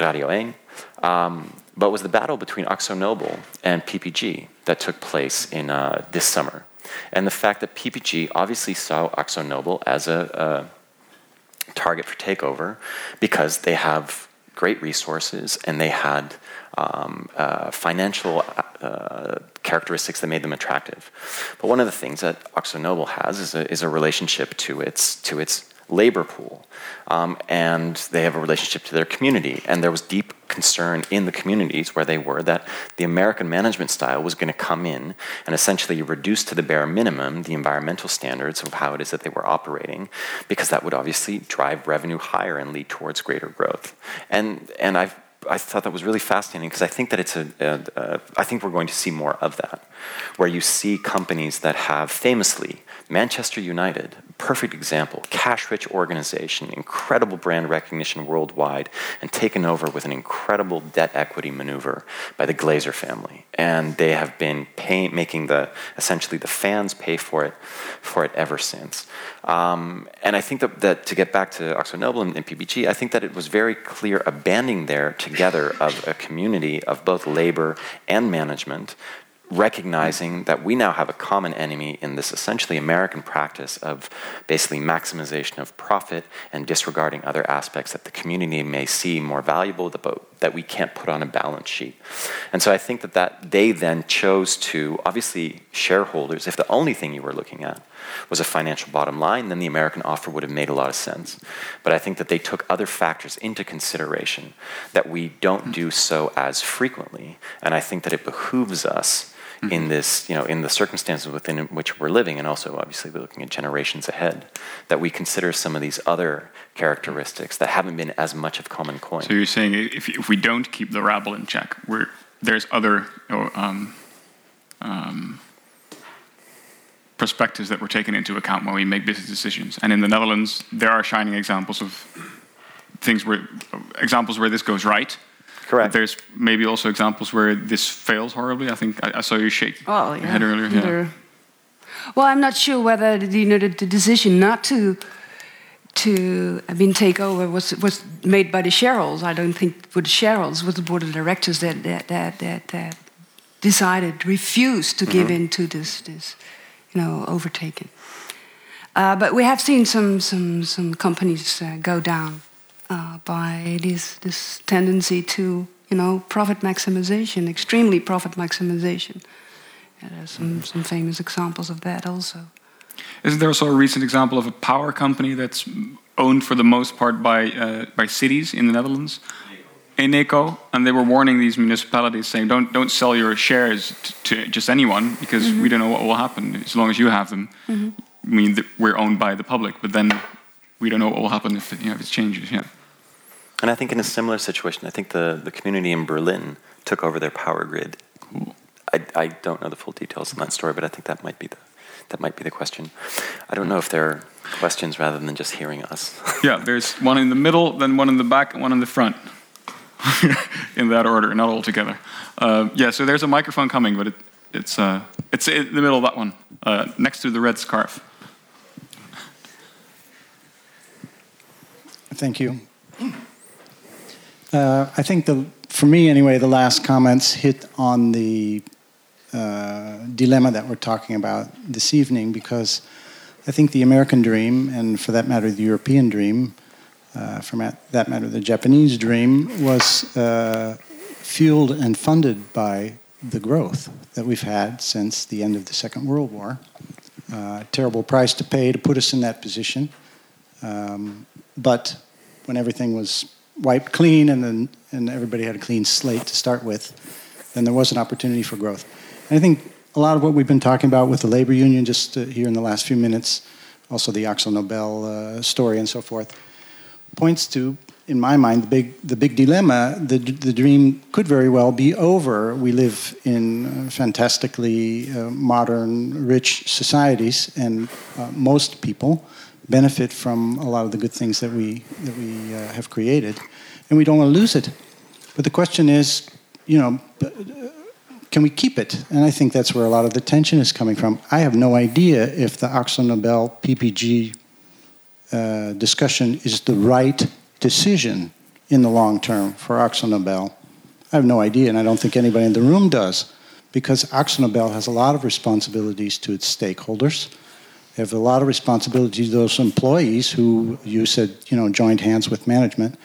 Radio 1, um, but was the battle between AkzoNobel and PPG that took place in uh, this summer. And the fact that PPG obviously saw AkzoNobel as a, a target for takeover because they have great resources and they had um, uh, financial uh, characteristics that made them attractive. But one of the things that AkzoNobel has is a, is a relationship to its, to its labor pool. Um, and they have a relationship to their community. And there was deep concern in the communities where they were that the American management style was going to come in and essentially reduce to the bare minimum the environmental standards of how it is that they were operating, because that would obviously drive revenue higher and lead towards greater growth. And, and I've I thought that was really fascinating because I think that it's a, a, a. I think we're going to see more of that, where you see companies that have famously Manchester United, perfect example, cash-rich organization, incredible brand recognition worldwide, and taken over with an incredible debt equity maneuver by the Glazer family, and they have been pay, making the essentially the fans pay for it for it ever since. Um, and I think that, that to get back to AkzoNobel and, and PPG, I think that it was very clear a banding there together of a community of both labor and management recognizing that we now have a common enemy in this essentially American practice of basically maximization of profit and disregarding other aspects that the community may see more valuable but that we can't put on a balance sheet. And so I think that, that they then chose to, obviously, shareholders, if the only thing you were looking at was a financial bottom line, then the American offer would have made a lot of sense. But I think that they took other factors into consideration that we don't do so as frequently. And I think that it behooves us mm-hmm. in this, you know, in the circumstances within which we're living, and also obviously we're looking at generations ahead, that we consider some of these other characteristics that haven't been as much of common coin. So you're saying if, if we don't keep the rabble in check, we're, there's other um, um, perspectives that we're taken into account when we make business decisions. And in the Netherlands, there are shining examples of things where examples where this goes right Correct. There's maybe also examples where this fails horribly. I think I, I saw you shake oh, yeah. your head earlier. Yeah. Well, I'm not sure whether the, you know, the, the decision not to to I mean take over was was made by the shareholders. I don't think it was the shareholders, it was the board of directors that that that that, that decided refused to mm -hmm. give mm-hmm. in to this this you know overtaking. Uh, but we have seen some some some companies uh, go down uh, by this this tendency to you know profit maximization, extremely profit maximization. There's some some famous examples of that also. Isn't there also a recent example of a power company that's owned for the most part by uh, by cities in the Netherlands? Eneco, and they were warning these municipalities, saying, "Don't don't sell your shares to just anyone because mm -hmm. we don't know what will happen as long as you have them." Mm -hmm. I mean, we're owned by the public, but then we don't know what will happen if, you know, if it changes. Yeah. And I think in a similar situation, I think the, the community in Berlin took over their power grid. I, I don't know the full details of that story, but I think that might be the that might be the question. I don't know if there are questions rather than just hearing us. yeah, there's one in the middle, then one in the back, and one in the front. in that order, not all together. Uh, yeah, so there's a microphone coming, but it, it's uh, it's in the middle of that one, uh, next to the red scarf. Thank you. Uh, I think the, for me anyway, the last comments hit on the uh, dilemma that we're talking about this evening because I think the American dream, and for that matter, the European dream, uh, for that matter, the Japanese dream, was uh, fueled and funded by the growth that we've had since the end of the Second World War. Uh, terrible price to pay to put us in that position. Um, but when everything was wiped clean and then and everybody had a clean slate to start with, then there was an opportunity for growth. And I think a lot of what we've been talking about with the labor union just uh, here in the last few minutes, also the AkzoNobel uh, story and so forth, points to, in my mind, the big the big dilemma. The the dream could very well be over. We live in uh, fantastically uh, modern, rich societies, and uh, most people benefit from a lot of the good things that we that we uh, have created, and we don't want to lose it. But the question is, you know, can we keep it? And I think that's where a lot of the tension is coming from. I have no idea if the AkzoNobel PPG uh, discussion is the right decision in the long term for AkzoNobel. I have no idea, and I don't think anybody in the room does, because AkzoNobel has a lot of responsibilities to its stakeholders. Have a lot of responsibility to those employees who you said, you know, joined hands with management.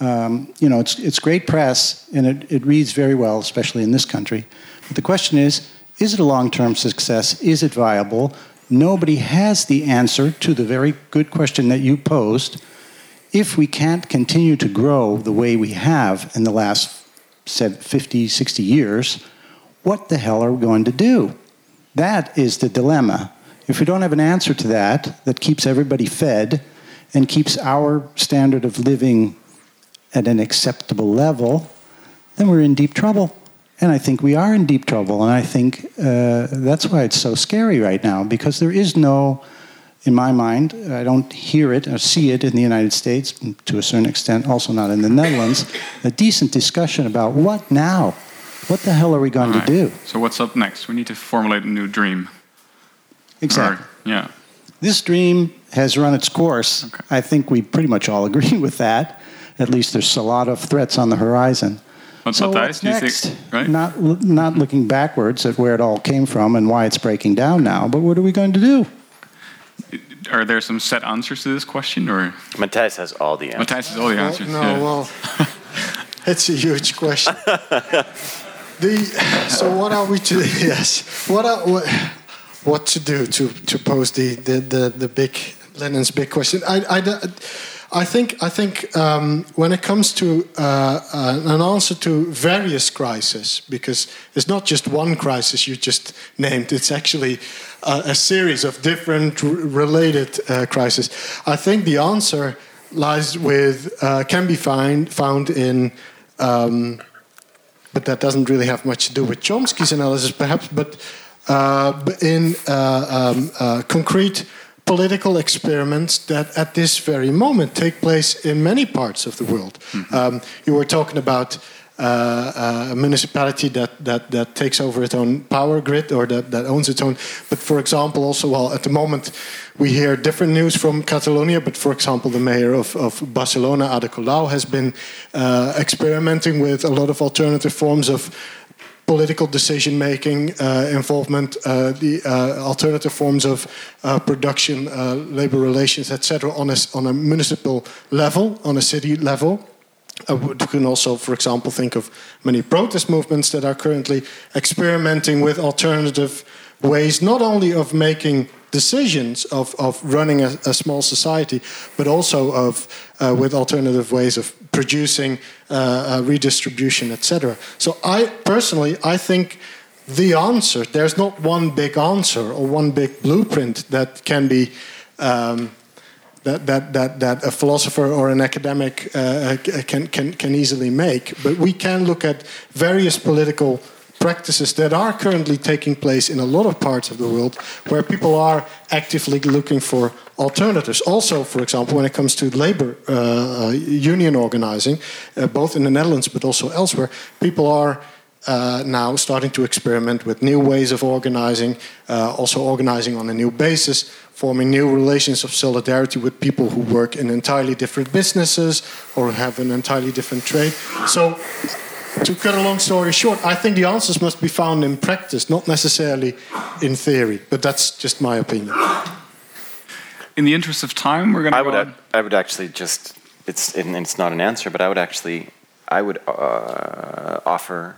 Um, you know, it's, it's great press, and it, it reads very well, especially in this country. But the question is, is it a long-term success? Is it viable? Nobody has the answer to the very good question that you posed. If we can't continue to grow the way we have in the last 50, 60 years, what the hell are we going to do? That is the dilemma. If we don't have an answer to that, that keeps everybody fed and keeps our standard of living at an acceptable level, then we're in deep trouble. And I think we are in deep trouble. And I think uh, that's why it's so scary right now, because there is no, in my mind, I don't hear it or see it in the United States, to a certain extent, also not in the Netherlands, a decent discussion about what now? What the hell are we going right. to do? So, what's up next? We need to formulate a new dream. Exactly. Or, yeah. This dream has run its course. Okay. I think we pretty much all agree with that. At least there's a lot of threats on the horizon. What, so what's next? Think, right? Not not looking backwards at where it all came from and why it's breaking down now, but what are we going to do? Are there some set answers to this question, or Matthijs has all the answers? Matthijs has all the answers. no, yeah. well, it's a huge question. the so what are we to yes what are what, what to do to to pose the the the, the big Lenin's big question? I I. I think I think um, when it comes to uh, uh, an answer to various crises, because it's not just one crisis you just named; it's actually uh, a series of different related uh, crises. I think the answer lies with uh, can be find, found in. Um, but that doesn't really have much to do with Chomsky's analysis, perhaps, but in um, concrete political experiments that at this very moment take place in many parts of the world. Mm-hmm. Um, you were talking about uh, uh, a municipality that, that, that takes over its own power grid or that, that owns its own. But for example, also, well, at the moment we hear different news from Catalonia, but for example, the mayor of, of Barcelona, Ada Colau, has been uh, experimenting with a lot of alternative forms of political decision making, uh, involvement, uh, the uh, alternative forms of production, labor relations, etc., on a, on a municipal level, on a city level. Uh, can also, for example, think of many protest movements that are currently experimenting with alternative ways, not only of making decisions of, of running a, a small society, but also of uh, with alternative ways of producing uh, uh, redistribution, etc. So I personally, I think the answer there's not one big answer or one big blueprint that can be. Um, that, that, that, that a philosopher or an academic uh, can, can, can easily make. But we can look at various political practices that are currently taking place in a lot of parts of the world where people are actively looking for alternatives. Also, for example, when it comes to labor uh, uh, union organizing, uh, both in the Netherlands but also elsewhere, people are. Uh, now starting to experiment with new ways of organizing, uh, also organizing on a new basis, forming new relations of solidarity with people who work in entirely different businesses or have an entirely different trade. So to cut a long story short, I think the answers must be found in practice, not necessarily in theory. But that's just my opinion. In the interest of time, we're going to. I would. I would actually just. It's and it's not an answer, but I would actually. I would uh, offer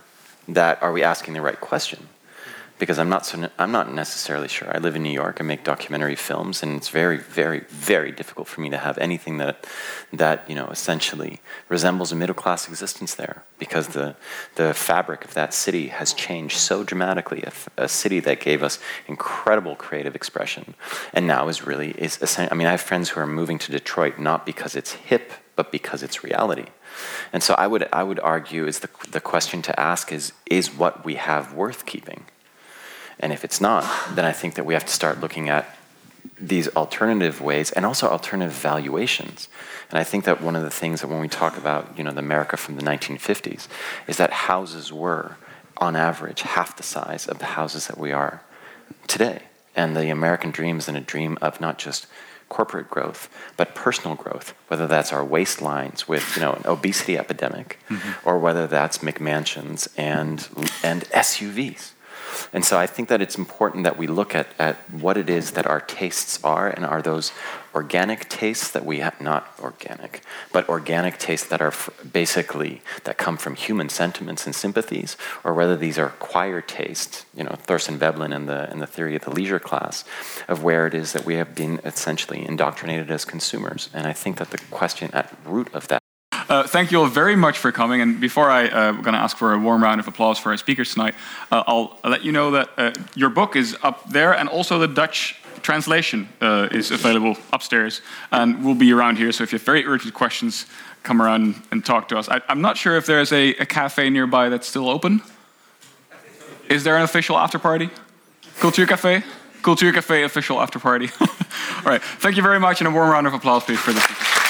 that. Are we asking the right question? Because I'm not so I'm not necessarily sure. I live in New York. I make documentary films, and it's very, very, very difficult for me to have anything that that you know essentially resembles a middle class existence there, because the the fabric of that city has changed so dramatically. A, a city that gave us incredible creative expression, and now is really is. I mean, I have friends who are moving to Detroit not because it's hip, but because it's reality. And so I would I would argue is the the question to ask is is what we have worth keeping and if it's not, then I think that we have to start looking at these alternative ways and also alternative valuations. And I think that one of the things that when we talk about, you know, the America from the 1950s is that houses were on average half the size of the houses that we are today. And the American dream is in a dream of not just corporate growth, but personal growth, whether that's our waistlines with you know an obesity epidemic, mm-hmm. or whether that's McMansions and and SUVs. And so I think that it's important that we look at, at what it is that our tastes are, and are those organic tastes that we have, not organic, but organic tastes that are f- basically, that come from human sentiments and sympathies, or whether these are acquired tastes, you know, Thorstein Veblen and the, and the theory of the leisure class, of where it is that we have been essentially indoctrinated as consumers. And I think that the question at root of that uh, thank you all very much for coming. And before I uh, going to ask for a warm round of applause for our speakers tonight, uh, I'll let you know that your book is up there, and also the Dutch translation uh, is available upstairs, and we'll be around here. So if you have very urgent questions, come around and talk to us. I, am not sure if there's a, a cafe nearby that's still open. Is there an official after party? Cultuurcafé? Cultuurcafé official after party. All right. Thank you very much, and a warm round of applause, please, for the speakers.